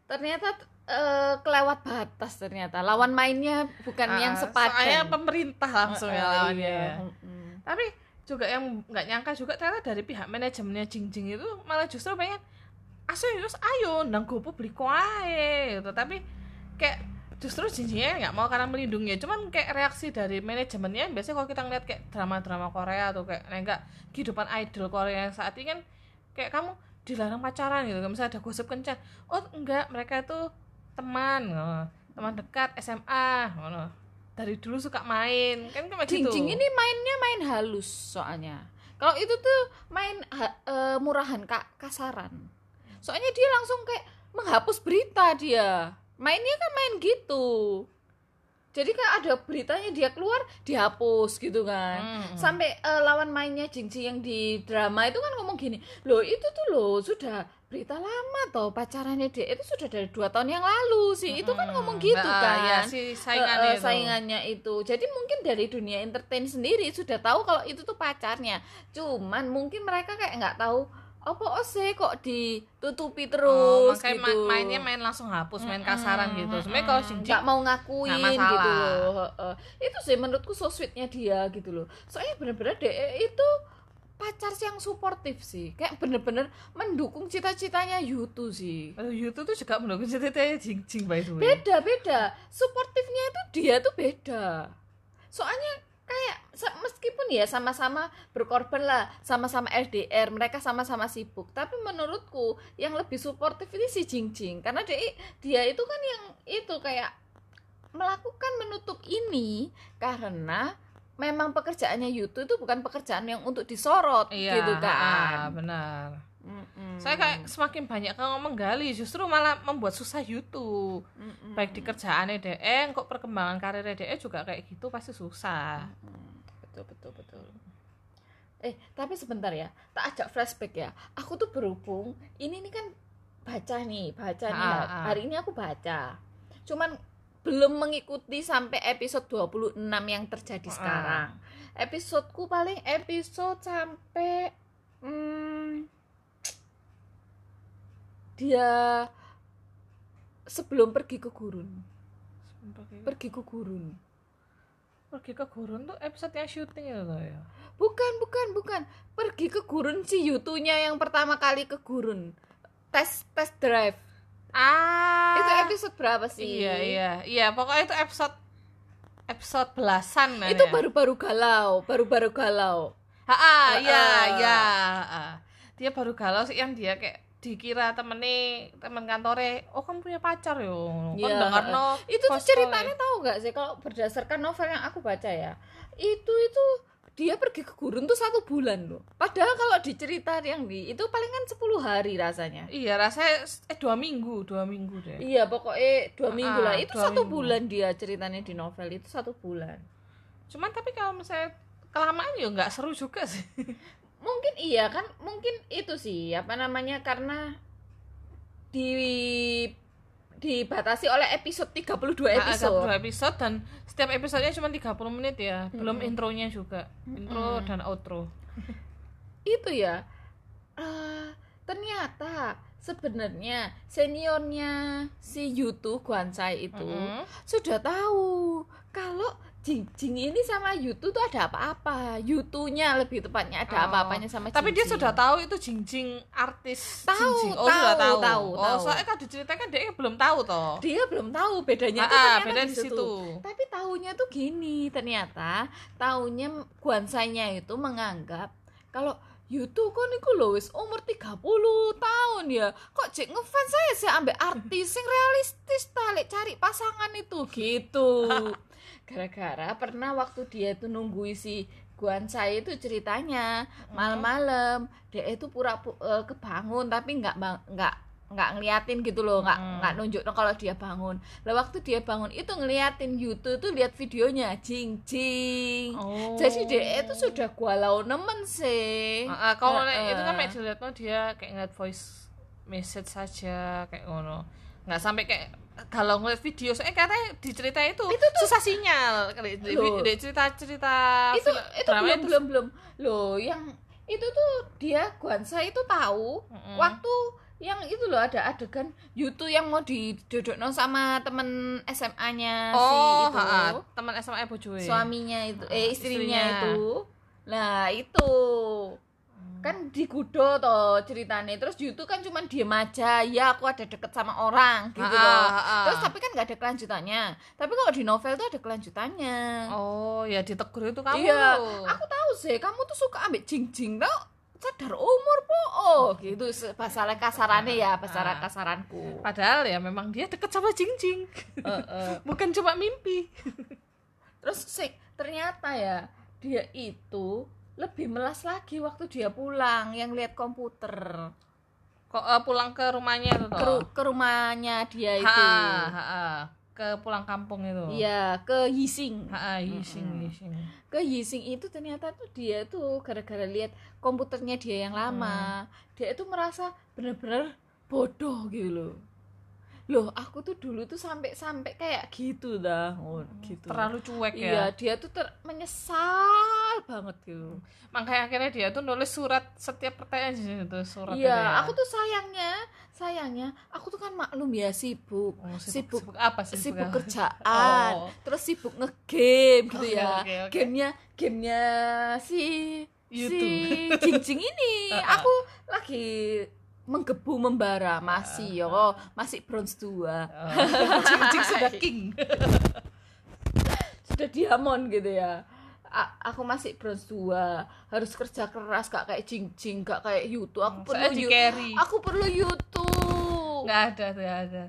Ternyata eh, kelewat batas ternyata. Lawan mainnya bukan Ah, yang soalnya sepadan. pemerintah langsung ya Eh, lawannya iya. ya. Mm-mm. tapi juga yang nggak nyangka juga ternyata dari pihak manajemennya Jing Jing itu malah justru pengen ayo ayo nang publik wae gitu tapi kayak justru Jing Jingnya nggak mau karena melindungi. Cuman kayak reaksi dari manajemennya biasanya kalau kita ngeliat kayak drama-drama Korea atau kayak nah, enggak kehidupan idol Korea yang saat ini kan kayak kamu dilarang pacaran gitu misalnya ada gosip kencan oh enggak mereka itu teman teman dekat SMA dari dulu suka main. Kan kayak gitu. Jingjing ini mainnya main halus soalnya. Kalau itu tuh main eh, murahan ka- kasaran. Soalnya dia langsung kayak menghapus berita dia. Mainnya kan main gitu. Jadi kan ada beritanya dia keluar dihapus gitu kan. Hmm. sampai eh, lawan mainnya Jingjing yang di drama itu kan ngomong gini loh itu tuh loh sudah berita lama toh pacarannya dia itu sudah dari dua tahun yang lalu sih itu kan Hmm. ngomong gitu Nah, kan ya, si saingannya eh, itu. saingannya itu jadi mungkin dari dunia entertain sendiri sudah tahu kalau itu tuh pacarnya cuman mungkin mereka kayak nggak tahu apa sih kok ditutupi Oh, terus makanya gitu ma- mainnya main langsung hapus, main kasaran Mm-mm, gitu. Sebenarnya kalau. Jing nggak mau ngakuin masalah. gitu loh Heeh. itu sih menurutku so sweetnya dia gitu loh soalnya bener-bener DE itu pacar yang suportif sih. Kayak bener-bener mendukung cita-citanya Yutu sih. Aduh, YouTube tuh juga mendukung ceritanya Jing Jing by the way. beda beda. Suportifnya itu dia tuh beda. Soalnya kayak meskipun ya sama-sama berkorban lah sama-sama LDR mereka sama-sama sibuk. Tapi menurutku yang lebih suportif ini si Jing Jing. Karena dia dia itu kan yang itu kayak melakukan menutup ini karena memang pekerjaannya Yutu itu bukan pekerjaan yang untuk disorot Iya, gitu kan benar. Mm-mm. Saya kayak semakin banyak kamu menggali, justru malah membuat susah YouTube. Mm-mm. Baik di kerjaannya DE, kok perkembangan karirnya DE juga kayak gitu pasti susah. Hmm, betul betul betul eh tapi sebentar ya tak ajak flashback ya aku tuh berhubung ini nih kan baca nih baca nih Ah, ah. hari ini aku baca cuman belum mengikuti sampai episode 26 yang terjadi Ah. sekarang episodeku paling episode sampai hmm, dia sebelum pergi ke gurun pergi ke gurun Pergi ke gurun tuh episode yang syuting itu loh ya. Bukan, bukan, bukan. Pergi ke gurun si Yutunya yang pertama kali ke gurun. Tes tes drive. Ah. Itu episode berapa sih? Iya, iya. Iya, pokoknya itu episode episode belasan nah Itu ya. baru-baru galau, baru-baru galau. Ha, iya, iya. Dia baru galau sih yang dia kayak dikira temennya temen kantore oh kan punya pacar yo kan Iya, dengar no Itu tuh ceritanya tahu nggak sih kalau berdasarkan novel yang aku baca ya. Itu itu dia pergi ke gurun tuh satu bulan loh. Padahal kalau dicerita yang di itu palingan 10 hari rasanya. iya rasanya eh dua minggu dua minggu deh Iya pokoknya dua minggu Ah, lah. Itu satu minggu. bulan dia ceritanya di novel itu satu bulan. cuman tapi kalau misalnya kelamaan ya nggak seru juga sih (laughs) mungkin iya kan mungkin itu sih apa namanya karena di dibatasi oleh episode 32 Nah, episode. dua episode dan setiap episodenya cuma 30 menit ya. Belum intronya juga. Intro dan outro. (laughs) Itu ya. Eh, ternyata sebenarnya seniornya si Yutu Guansai itu Mm-mm. sudah tahu kalau Jingjing ini sama Yutu tuh ada apa-apa Yutunya lebih tepatnya ada Oh. apa-apanya sama Tapi dia sudah tahu itu Jingjing artis Tahu, Jingjing. Oh, tahu, sudah tahu. tahu, oh, tahu. soalnya kan diceritakan dia belum tahu toh. dia belum tahu bedanya Ah, tuh ah, ternyata beda di situ. situ. Tapi tahunya tuh gini, ternyata tahunya Guansainya itu menganggap kalau Yutu kan iku lho wis umur 30 tahun ya. Kok cek ngefans saya sih ambek artis sing realistis ta cari pasangan itu gitu. (laughs) Gara-gara pernah waktu dia itu nunggui si Guansai itu ceritanya malam-malam dia itu pura pu- eh, kebangun tapi nggak nggak nggak ngeliatin gitu loh nggak Hmm. nggak nunjuk kalau dia bangun lah waktu dia bangun itu ngeliatin YouTube tuh lihat videonya jing jing Oh. jadi dia itu sudah galau nemen sih Ah, ah, kalau Heeh. itu kan no, dia kayak ngeliat voice message saja kayak ngono. Nggak sampai kayak kalau ngeliat video soalnya katanya di cerita itu, susah sinyal. Di, di, Loh. di cerita-cerita itu film- itu belum belum belum. Loh yang itu tuh dia Guansai itu tahu Mm-mm. waktu yang itu loh ada adegan Yutu yang mau didodokno sama temen SMA-nya si oh itu. ha, ha, teman SMA bojoe. Suaminya itu eh istrinya, istrinya. itu. Nah itu kan digudo toh ceritanya terus Yutu kan cuma diem aja ya aku ada deket sama orang gitu Ha, loh. ha, ha. terus tapi kan nggak ada kelanjutannya. Tapi kalau di novel tuh ada kelanjutannya. Oh ya ditegur itu kamu. Iya aku tahu sih kamu tuh suka ambil jing jing tau sadar umur po. Oh gitu. Bahasa kasarannya ya bahasa Ah. kasaranku. Padahal ya memang dia deket sama Jingjing. Eh, eh. (laughs) bukan cuma mimpi. Terus sih ternyata ya dia itu lebih melas lagi waktu dia pulang yang lihat komputer. Kok eh, pulang ke rumahnya itu ke, ke rumahnya dia itu. ha, ha, ha. ke pulang kampung itu? Iya ke Yising ha, ha, yising Mm-mm. yising ke Yising itu ternyata tuh dia tuh gara-gara lihat komputernya dia yang lama dia itu merasa bener-bener bodoh gitu loh loh aku tuh dulu tuh sampai sampai kayak gitu dah oh, gitu terlalu cuek iya ya dia tuh ter menyesal banget gitu makanya akhirnya dia tuh nulis surat setiap pertanyaan di situ surat itu iya ya. aku tuh sayangnya sayangnya aku tuh kan maklum ya sibuk Oh, sibuk sibuk apa sih sibuk apa? kerjaan Oh. terus sibuk ngegame gitu Oke, ya oke, oke. gamenya gamenya si YouTube. si Jingjing ini (laughs) aku lagi menggebu membara. Masih yo. Masih bronze 2 Oh, (laughs) Jingjing sudah (laughs) king. Sudah diamond gitu ya. A- aku masih bronze 2 harus kerja keras gak kayak Jingjing gak kayak Yutu aku Saya perlu di Yu- carry aku perlu Yutu nggak ada nggak ada.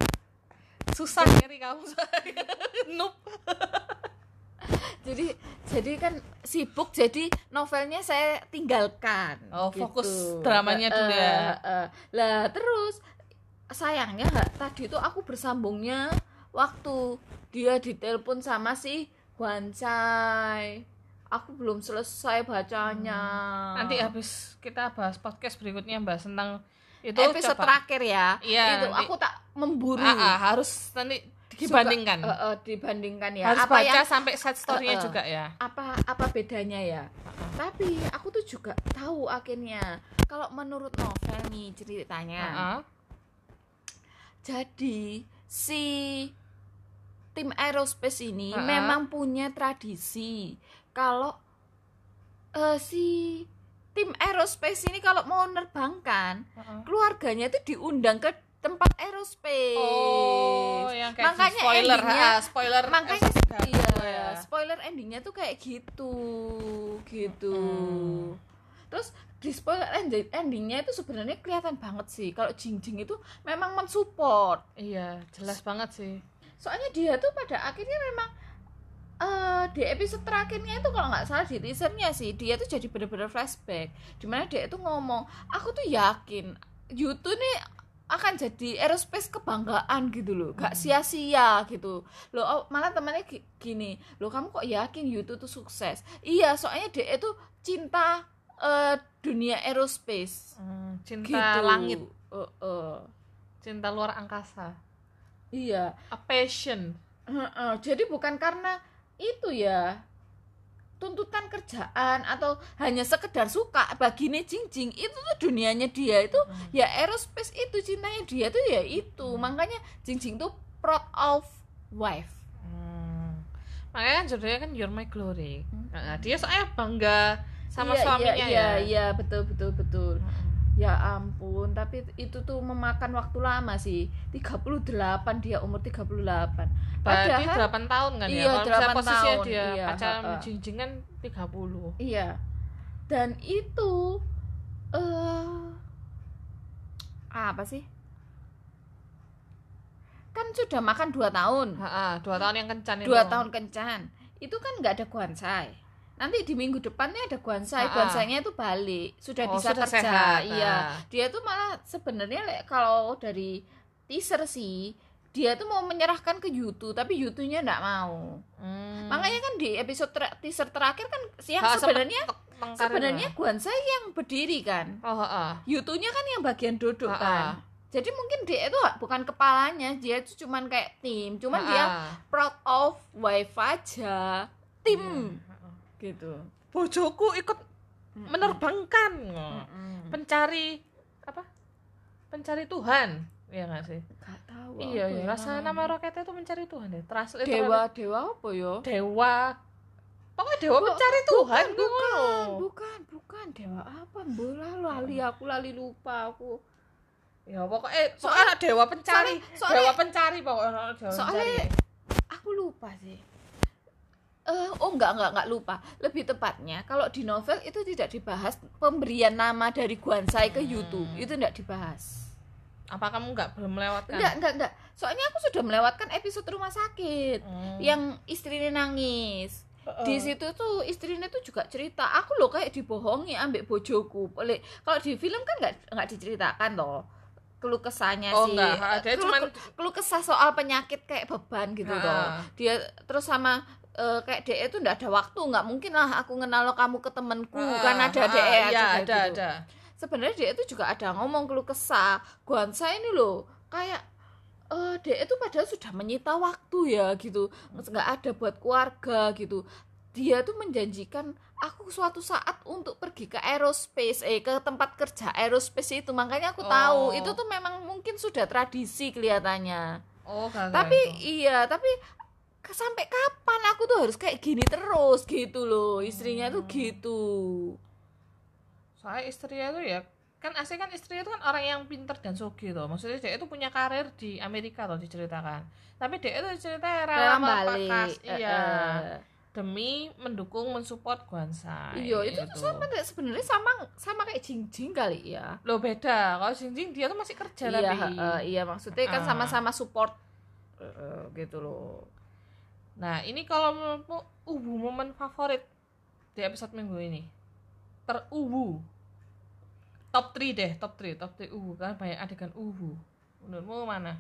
Susah carry kamu (laughs) noob jadi jadi kan sibuk jadi novelnya saya tinggalkan. Oh, gitu. fokus dramanya dulu ya. lah terus sayangnya tadi tuh aku bersambungnya waktu dia ditelepon sama si Guansai. Aku belum selesai bacanya. Nanti habis kita bahas podcast berikutnya bahas tentang itu episode coba. terakhir ya. Iya, itu nanti- aku tak memburu. Ah, ah, harus nanti dibandingkan Suka- eh, eh, dibandingkan ya harus apa baca yang sampai side story-nya Eh, eh. juga ya apa apa bedanya ya tapi aku tuh juga tahu akhirnya kalau menurut novel nih ceritanya Heeh. jadi si tim aerospace ini Ha-ha. memang punya tradisi kalau eh, si tim aerospace ini kalau mau nerbangkan Heeh. keluarganya itu diundang ke tempat aerospace Oh, yang kayak Makanya spoiler, endingnya- ha, spoiler makanya iya ya. spoiler endingnya tuh kayak gitu gitu Hmm. terus di spoiler endi- endingnya itu sebenarnya kelihatan banget sih kalau Jing Jing itu memang mensupport Iya, jelas banget sih. soalnya dia tuh pada akhirnya memang eh di episode terakhirnya itu kalau nggak salah di teasernya sih dia tuh jadi bener-bener flashback di mana dia itu ngomong aku tuh yakin Yutu nih akan jadi aerospace kebanggaan gitu loh. Gak sia-sia gitu. Loh oh, malah temannya gi- gini loh kamu kok yakin Yutu tuh sukses? Iya soalnya dia itu cinta eh, dunia aerospace. Hmm, cinta gitu. langit, Eh, eh. cinta luar angkasa. iya. A passion. Heeh, jadi bukan karena itu ya tuntutan kerjaan atau hanya sekedar suka baginya Jing Jing itu tuh dunianya dia itu Hmm. ya aerospace itu cintanya dia tuh ya itu makanya Jing Jing tuh proud of wife Hmm. makanya kan judulnya kan You're My Glory Hmm. nah, dia soalnya bangga sama Iya, suaminya iya, ya iya, iya, betul betul betul. Mm-mm. Ya ampun, tapi itu tuh memakan waktu lama sih. 38 dia umur 38. berarti Padahal 8 tahun kan Iya, ya kalau misalnya 8 posisinya tahun, dia iya, pacaran ha-ha. jinjingan 30 iya. Dan itu eh apa sih? Kan sudah makan 2 tahun. Ha, dua tahun yang kencan itu dua tahun kencan itu kan nggak ada guansai nanti di minggu depannya ada guansai guansainya itu balik sudah Oh, bisa sudah kerja. sehat, iya dia tuh malah sebenarnya kalau dari teaser sih dia tuh mau menyerahkan ke Yutu tapi Yutunya nggak mau. Hmm. makanya kan di episode ter- teaser terakhir kan yang Ha, sempet sebenarnya sebenarnya guansai yang berdiri kan? Oh ha, ha. Yutunya kan yang bagian duduk kan? Jadi mungkin dia itu bukan kepalanya dia itu cuman kayak tim. Cuman Ha, dia ha. proud of wife aja tim. Iya. Gitu. Bojoku ikut menerbangkan. Mm-mm. pencari apa? Pencari Tuhan. Ya nggak sih? Nggak tahu iya iya. ya. Rasa nama roketnya itu mencari Tuhan deh. Translate dewa dewa apa ya? Dewa. Pokoknya dewa pencari Tuhan bukan? bukan, bukan bukan. Dewa apa? Bola lali aku lali lupa aku. Ya pokoknya Soalnya- soalnya dewa pencari. soalnya- soalnya- dewa pencari pokoknya dewa Soalnya- pencari. aku lupa sih Eh, oh enggak enggak enggak lupa. Lebih tepatnya kalau di novel itu tidak dibahas pemberian nama dari Guansai ke Yutu Hmm. itu tidak dibahas. Apa kamu nggak belum melewatkan? Enggak enggak enggak. Soalnya aku sudah melewatkan episode rumah sakit Hmm. yang istrinya nangis. Heeh. di situ tuh istrinya tuh juga cerita. Aku loh kayak dibohongi ambek bojoku. Boleh kalau di film kan nggak nggak diceritakan loh keluh kesahnya oh sih. enggak. Dia keluh, cuman keluh kesah soal penyakit kayak beban gitu Ha. loh dia terus sama eh, kayak dia itu nggak ada waktu nggak mungkin lah aku kenal kamu ke temenku Ha, kan ada ha, dia iya juga ada gitu. ada sebenarnya dia itu juga ada ngomong keluh kesah Guansa ini loh kayak eh dia itu padahal sudah menyita waktu ya gitu nggak ada buat keluarga gitu dia tuh menjanjikan aku suatu saat untuk pergi ke aerospace eh ke tempat kerja aerospace itu makanya aku Oh. tahu itu tuh memang mungkin sudah tradisi kelihatannya oh tapi itu. iya tapi sampai kapan? Aku tuh harus kayak gini terus gitu loh. Istrinya tuh Hmm. gitu. Soalnya istrinya tuh ya kan asli kan istrinya itu kan orang yang pinter dan sogi tuh maksudnya dia itu punya karir di Amerika loh diceritakan. Tapi dia itu ceritanya rela melepas iya. Eh, demi mendukung mensupport Guansai iya itu tuh sama kayak sebenarnya sama sama kayak jingjing kali ya. Lo beda. Kalau Jingjing dia tuh masih kerja iya tapi. eh, iya maksudnya kan sama-sama support eh, gitu loh nah ini kalau menurutmu ubu momen favorit di episode minggu ini? Terubu top 3 deh top 3 top 3 ubu kan banyak adegan ubu menurutmu mana?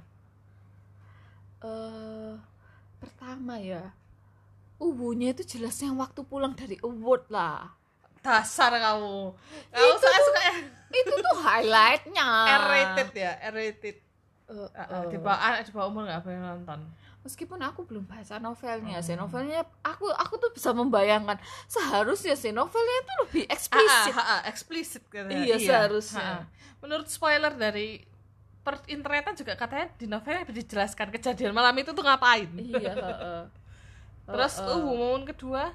Eh pertama ya ubunya itu jelas yang waktu pulang dari award lah. Dasar kamu. Kamu Itu tuh- suka itu tuh highlightnya. R-rated ya R-rated Eh, Ah, ah, eh. di bawah di bawah umur nggak boleh nonton meskipun aku belum baca novelnya Hmm. sih novelnya aku aku tuh bisa membayangkan seharusnya sih novelnya itu lebih ah, eksplisit ah, ah, eksplisit katanya. Iya, seharusnya. ah, ah. menurut spoiler dari per internetan juga katanya di novelnya dijelaskan kejadian malam itu tuh ngapain iya (laughs) heeh. terus uh momen kedua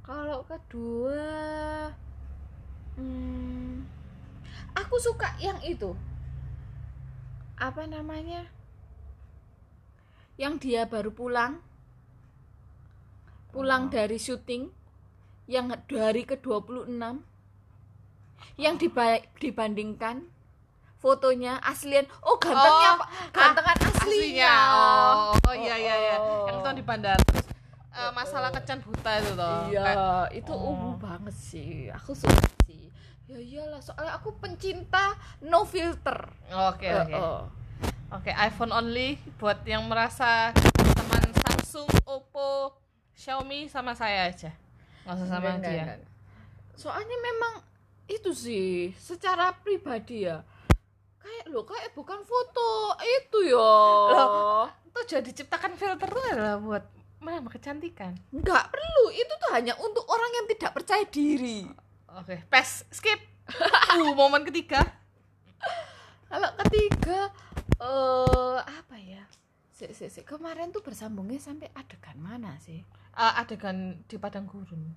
kalau kedua hmm, aku suka yang itu apa namanya yang dia baru pulang. Oh. pulang. dari syuting. Yang dari ke 26 yang diba- dibandingkan. Fotonya aslian. Oh gantengnya Oh, gantengan aslinya, oh, oh iya iya iya. Oh. yang itu di bandara terus eh, masalah kencan buta itu toh. Iya, Kayak- itu Oh. ungu banget sih. Aku suka sih. Ya iyalah, soalnya aku pencinta no filter. oke Eh, oke eh. Oke, iPhone only buat yang merasa teman Samsung, Oppo, Xiaomi sama saya aja. Nggak usah sama Enggak, dia. enggak. Soalnya memang itu sih secara pribadi ya. Kayak lo kayak bukan foto itu ya. Loh. Tujuan diciptakan filter itu adalah buat menambah kecantikan. Enggak perlu. Itu tuh hanya untuk orang yang tidak percaya diri. Oke, pes, skip. uh, momen ketiga. (laughs) Kalau ketiga eh apa ya? Sik, sik, sik. Kemarin tuh bersambungnya sampai adegan mana sih? Eh, adegan di padang gurun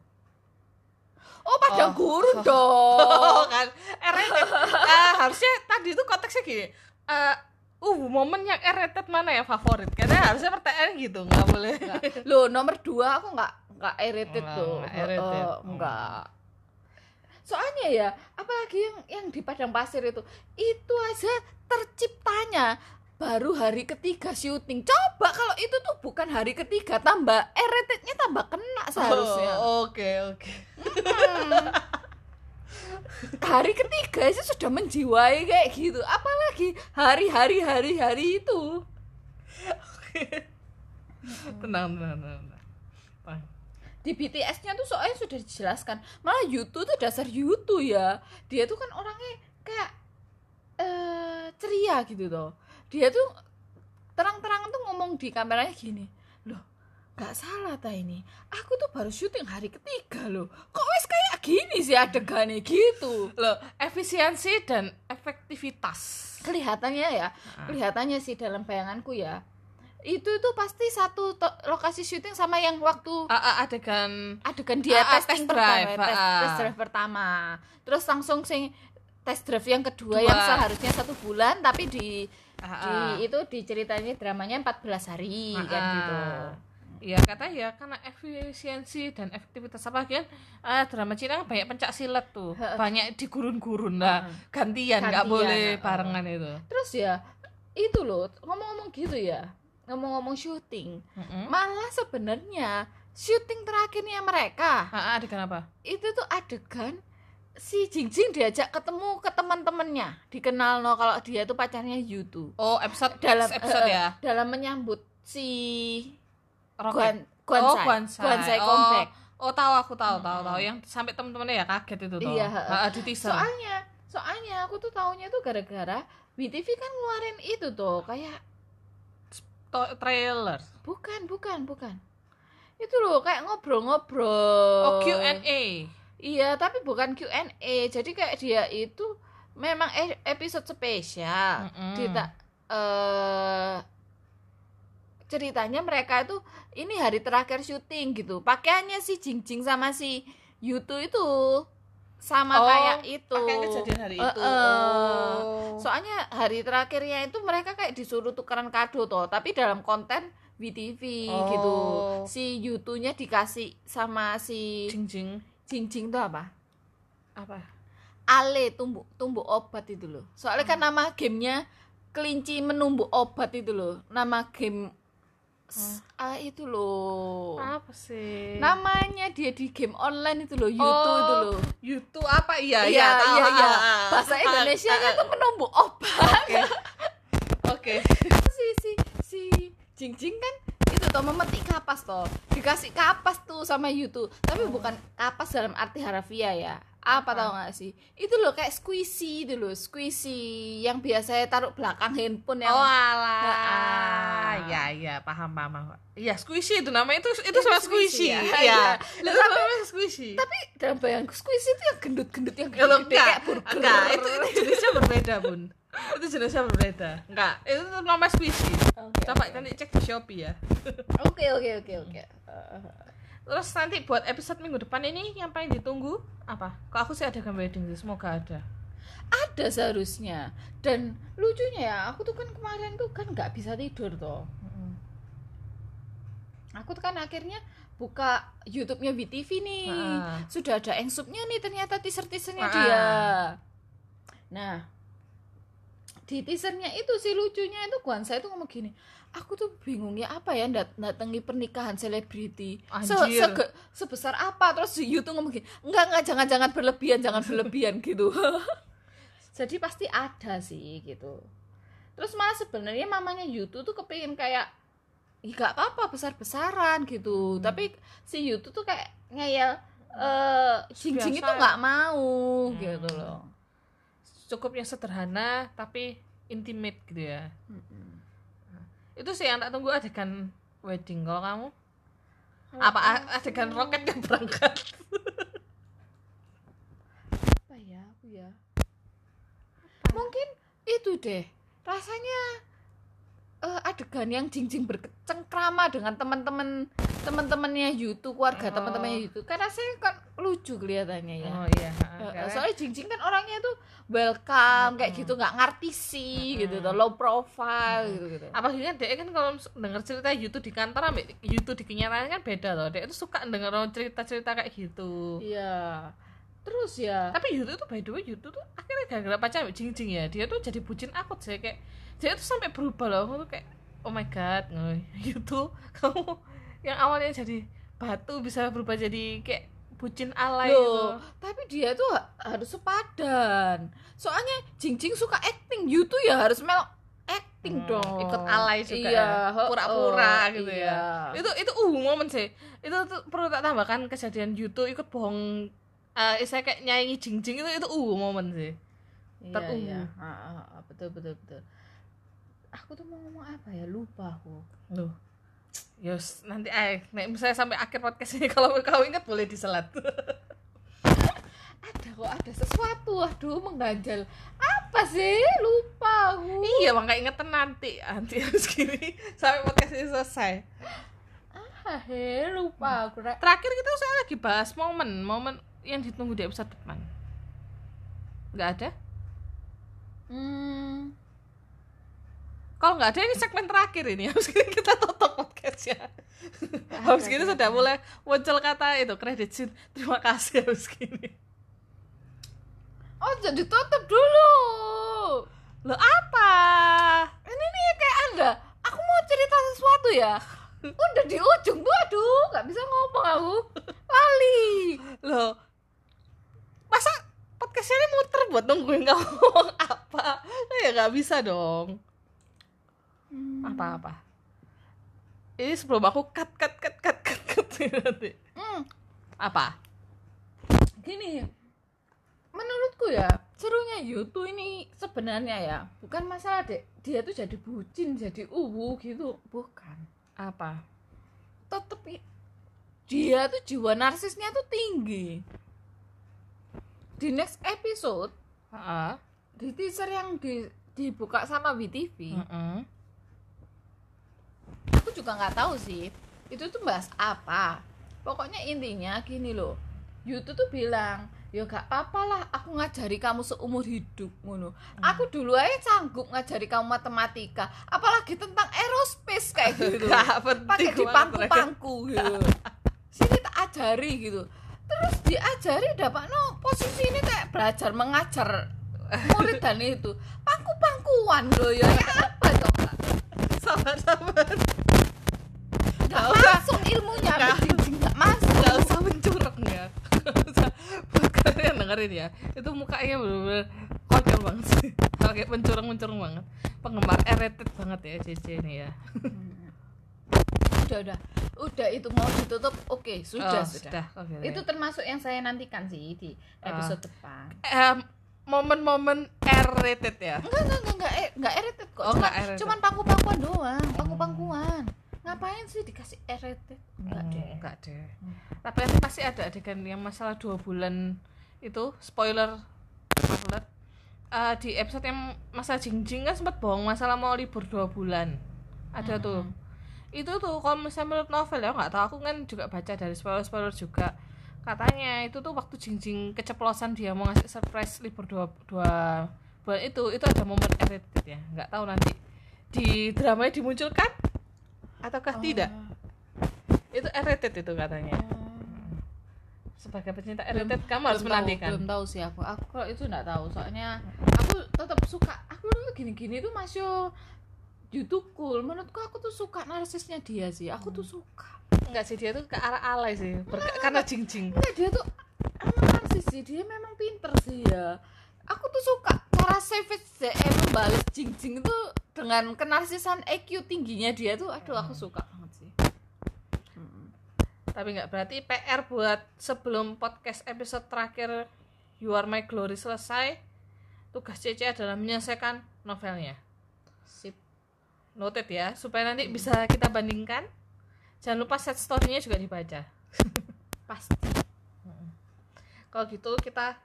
Oh, padang Oh. gurun Oh, (laughs) dong. kan R-rated Eh, harusnya tadi itu konteksnya gini eh uh momen yang R-rated mana yang favorit karena harusnya pertanyaan gitu nggak boleh Nggak. Loh, nomor dua aku nggak nggak rated Oh, tuh. nggak R-rated. Eh, nggak. Soalnya ya, apalagi yang yang di padang pasir itu, itu aja terciptanya baru hari ketiga syuting. Coba kalau itu tuh bukan hari ketiga, tambah R-ratednya tambah kena seharusnya. Oh, oke oke Hmm. hari ketiga itu sudah menjiwai kayak gitu apalagi hari-hari hari-hari itu tenang tenang tenang, tenang. Bang. di BTS-nya tuh soalnya sudah dijelaskan malah YouTube tuh dasar YouTube ya dia tuh kan orangnya kayak eh ceria gitu tuh dia tuh terang-terangan tuh ngomong di kameranya gini loh gak salah ta ini? Aku tuh baru syuting hari ketiga loh. Kok wes kayak gini sih adegannya? Gitu. Loh efisiensi dan efektivitas. Kelihatannya ya kelihatannya sih dalam bayanganku ya. Itu tuh pasti satu lokasi syuting sama yang waktu ah, adegan adegan dia ah, testing test pertama, drive, tes, ah. tes drive pertama. Terus langsung sing test drive yang kedua Dua. yang seharusnya satu bulan tapi di Ah, di ah. itu diceritanya dramanya 14 hari kan Ah, gitu. Iya kata ya karena efisiensi dan efektivitas apa kan? Ah, drama Cina kan banyak pencak silat tuh. Banyak di gurun-gurun lah gantian nggak boleh barengan itu. Terus ya itu loh ngomong-ngomong gitu ya ngomong-ngomong syuting Heeh. malah sebenarnya syuting terakhirnya mereka ah, adegan apa? itu tuh adegan si Jingjing diajak ketemu ke teman-temannya. Dikenal no kalau dia tuh pacarnya Yutu oh episode dalam episode eh, ya? dalam menyambut si Rocket. Guan oh Guansai Guansai comeback oh tahu aku tahu tahu Mm-mm. tahu. Yang sampai temen-temennya ya kaget itu tuh. Iya, ah, di teaser. Soalnya soalnya aku tuh taunya tuh gara-gara BTV kan ngeluarin itu tuh kayak trailer. Bukan bukan bukan. Itu loh kayak ngobrol-ngobrol. Oh Q&A Iya, tapi bukan Q&A. Jadi kayak dia itu memang e- episode spesial. Mm-mm. Kita eh ceritanya mereka itu ini hari terakhir syuting gitu. Pakaiannya si Jingjing sama si Yutu itu sama Oh, kayak itu. pakaian kejadian hari Eh, itu eh. oh Soalnya hari terakhirnya itu mereka kayak disuruh tukeran kado toh, tapi dalam konten VTV gitu. Oh. Si Yutunya dikasih sama si jing jing Jingjing itu apa? apa Ale tumbuk tumbuk obat itu loh. Soalnya kan nama gamenya kelinci menumbuk obat itu loh. Nama game s- ah, itu loh. apa sih Namanya dia di game online itu loh, YouTube Oh, itu loh. YouTube apa iya Iya, tahu. iya, iya. Ah, ah, Bahasa ah, Indonesia nya tuh menumbuk obat. oke oke (laughs) si si si Jingjing kan itu toh memetik kapas toh. Dikasih kapas tuh sama YouTube. Tapi bukan kapas dalam arti harafiah ya. Apa Apa? tau gak sih? Itu loh kayak squishy itu loh, squishy yang biasa taruh belakang handphone yang oh alah Ah. ya ya paham paham iya squishy itu namanya itu itu Itu sama squishy, squishy ya. iya (laughs) Iya. itu namanya squishy tapi dalam bayanganku squishy itu yang gendut-gendut yang Ya, loh, gede-gede enggak, kayak burger. enggak, itu itu jenisnya berbeda bun itu jenisnya berbeda enggak itu nama squishy Oke, coba oke. nanti cek di shopee ya (laughs) Oke oke oke oke. terus nanti buat episode minggu depan ini yang paling ditunggu apa kok aku sih ada gambar wedding sih semoga ada Ada seharusnya. Dan lucunya ya, aku tuh kan kemarin tuh kan nggak bisa tidur toh. Aku tuh kan akhirnya buka YouTube-nya BTV nih. Ah. Sudah ada engsupnya nih ternyata teaser-teasernya Ah. dia. Nah, di teasernya itu sih lucunya itu Guansa itu ngomong gini, aku tuh bingung ya apa ya dat datangi pernikahan selebriti? Se- sege- sebesar apa? Terus si Yu tuh ngomong gini enggak enggak jangan jangan berlebihan jangan berlebihan (laughs) gitu. Jadi pasti ada sih gitu. Terus malah sebenarnya mamanya Yutu tuh kepingin kayak ya gak apa-apa besar-besaran gitu. Hmm. tapi si Yutu tuh kayak ngeyel eh Jing-Jing itu Biasa. nggak mau Hmm. gitu loh cukup yang sederhana tapi intimate gitu ya. Mm-mm. itu sih yang tak tunggu adegan wedding. Kalau kamu? Apa a- adegan roket yang berangkat? Apa ya aku ya? Mungkin itu deh rasanya eh, adegan yang jingjing bercengkrama dengan teman-teman teman-temannya YouTube keluarga Oh. teman-temannya YouTube karena saya kan lucu kelihatannya ya oh iya karena- soalnya jingjing kan orangnya tuh welcome kayak Mm-mm. gitu nggak ngartisi gitu Mm-mm. tuh low profile Mm-mm. gitu gitu apalagi kan dia kan kalau denger cerita YouTube di kantor ambek YouTube di kenyataan kan beda loh dia itu suka denger cerita-cerita kayak gitu iya terus ya tapi YouTube tuh by the way YouTube tuh akhirnya gara-gara pacar ambek jing-jing ya dia tuh jadi bucin akut sih kayak dia tuh sampai berubah loh aku tuh kayak oh my god. (laughs) YouTube kamu yang awalnya jadi batu bisa berubah jadi kayak bucin alay Loh, gitu. tapi dia tuh ha- harus sepadan. Soalnya Jingjing suka acting, you tuh ya harus mel acting Hmm, dong. ikut alay juga iya, ya. Pura-pura oh, gitu iya. ya. itu itu uh momen sih itu tuh perlu tak tambahkan kejadian YouTube ikut bohong eh saya kayak nyanyi jing jing itu itu uh momen sih Iya, Ter- iya. uh. Ah, betul betul betul. Aku tuh mau ngomong apa ya? Lupa aku. loh Yos, nanti eh nek misalnya sampai akhir podcast ini (laughs) kalau kau ingat boleh diselat. Ada kok ada sesuatu. Aduh, mengganjal. Apa sih? Lupa aku. iya, makanya ingetin nanti, nanti harus gini (laughs) sampai podcast ini selesai. Ah, he, lupa aku. Terakhir kita saya lagi bahas momen, momen yang ditunggu di episode depan. Nggak ada? Hmm. Kalau nggak ada ini segmen terakhir ini (laughs) habis kita tutup podcastnya. habis gini sudah mulai muncul kata itu kredit scene. Terima kasih habis gini. Oh, jadi tutup dulu. Lo apa? Ini nih kayak Anda. Aku mau cerita sesuatu ya. (laughs) Udah di ujung tuh, aduh, nggak bisa ngomong aku. Lali. Lo masa podcastnya ini muter buat nungguin kamu (laughs) ngomong apa? Ya nggak bisa dong. Apa-apa. Ini sebelum aku cut cut cut cut cut cut nanti. Hmm, Apa? gini. Menurutku ya, serunya YouTube ini sebenarnya ya, bukan masalah dek dia tuh jadi bucin, jadi uwu gitu, bukan. Apa? Tetep i- dia tuh jiwa narsisnya tuh tinggi. Di next episode, Heeh. di teaser yang di, dibuka sama WTV, Heeh. aku juga nggak tahu sih itu tuh bahas apa. Pokoknya intinya gini loh YouTube tuh bilang ya gak apa-apa lah aku ngajari kamu seumur hidup ngono. Aku dulu aja sanggup ngajari kamu matematika apalagi tentang aerospace kayak gitu. Pakai di pangku-pangku gitu. Sini tak ajari gitu terus diajari dapat no posisi ini kayak belajar mengajar murid dan itu pangku-pangkuan loh ya apa dong Kak? Sabar-sabar. nggak Nggak masuk ilmunya Nggak. Nggak masuk Gak usah mencurang ya. Buat kalian dengerin ya. Itu mukanya bener-bener banget sih. Kayak mencurang-mencurang banget. Penggemar rated banget ya CC ini ya. Udah udah. Udah itu mau ditutup. Oke sudah Oh, sudah. Oke, itu termasuk yang saya nantikan sih di episode depan. Em, momen-momen R-rated ya. enggak enggak enggak enggak eh, enggak kok. Oh, cuman, R-rated. cuman pangku-pangkuan doang pangku-pangkuan ngapain sih dikasih edited enggak Hmm, deh. Enggak deh. Hmm. Tapi pasti ada adegan yang masalah dua bulan itu spoiler spoiler. Eh, di episode yang masalah Jingjing kan sempat bohong masalah mau libur dua bulan. Ada Hmm. tuh itu tuh kalau misalnya menurut novel ya nggak tahu. Aku kan juga baca dari spoiler spoiler juga. Katanya itu tuh waktu Jingjing keceplosan dia mau ngasih surprise libur dua dua bulan itu itu ada momen edited ya. Nggak tahu nanti di dramanya dimunculkan ataukah tidak. Itu edited itu katanya. Oh. sebagai pecinta Belum- edited kamu harus belum menantikan. tahu, belum tahu sih aku. Aku kalau itu nggak tahu. Soalnya aku tetap suka. Aku tuh gini-gini tuh masih YouTube cool. Menurutku aku tuh suka narsisnya dia sih. Aku tuh suka. Enggak sih dia tuh ke arah alay sih. Berka- karena Jingjing. Enggak dia tuh emang narsis sih. Dia memang pinter sih ya. Aku tuh suka cara Savage ZM membalas Jing Jing itu dengan kenarsisan EQ tingginya dia tuh aduh aku suka banget sih. Mm. tapi nggak berarti PR buat sebelum podcast episode terakhir You Are My Glory selesai tugas Cece adalah menyelesaikan novelnya. Sip noted ya supaya nanti bisa kita bandingkan. Jangan lupa set story-nya juga dibaca. (laughs) Pasti. Kalau gitu kita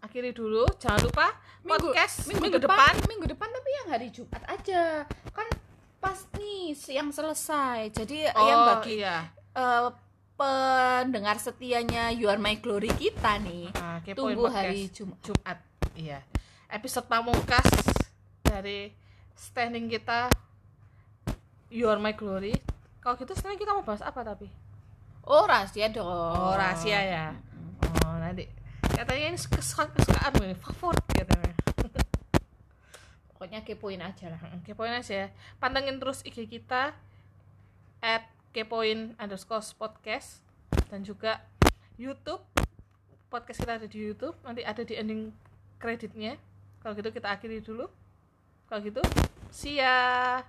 akhiri dulu. Jangan lupa Minggu- podcast minggu, minggu, depan, depan. minggu depan tapi yang hari Jumat aja. Kan pas nih yang selesai. Jadi oh yang bagi iya. eh, pendengar setianya You Are My Glory kita nih kepoin tunggu podcast hari Jumat. Jumat iya. Episode pamungkas dari standing kita You Are My Glory. Kalau gitu sekarang kita mau bahas apa tapi? Oh rahasia dong. Oh rahasia ya. Oh nanti. Katanya ini kesukaan kesukaan gue favorit katanya. (laughs) Pokoknya kepoin aja lah. Mm, kepoin aja ya. pantengin terus IG kita at kepoin underscore podcast dan juga YouTube. Podcast kita ada di YouTube nanti ada di ending kreditnya. Kalau gitu kita akhiri dulu. Kalau gitu see ya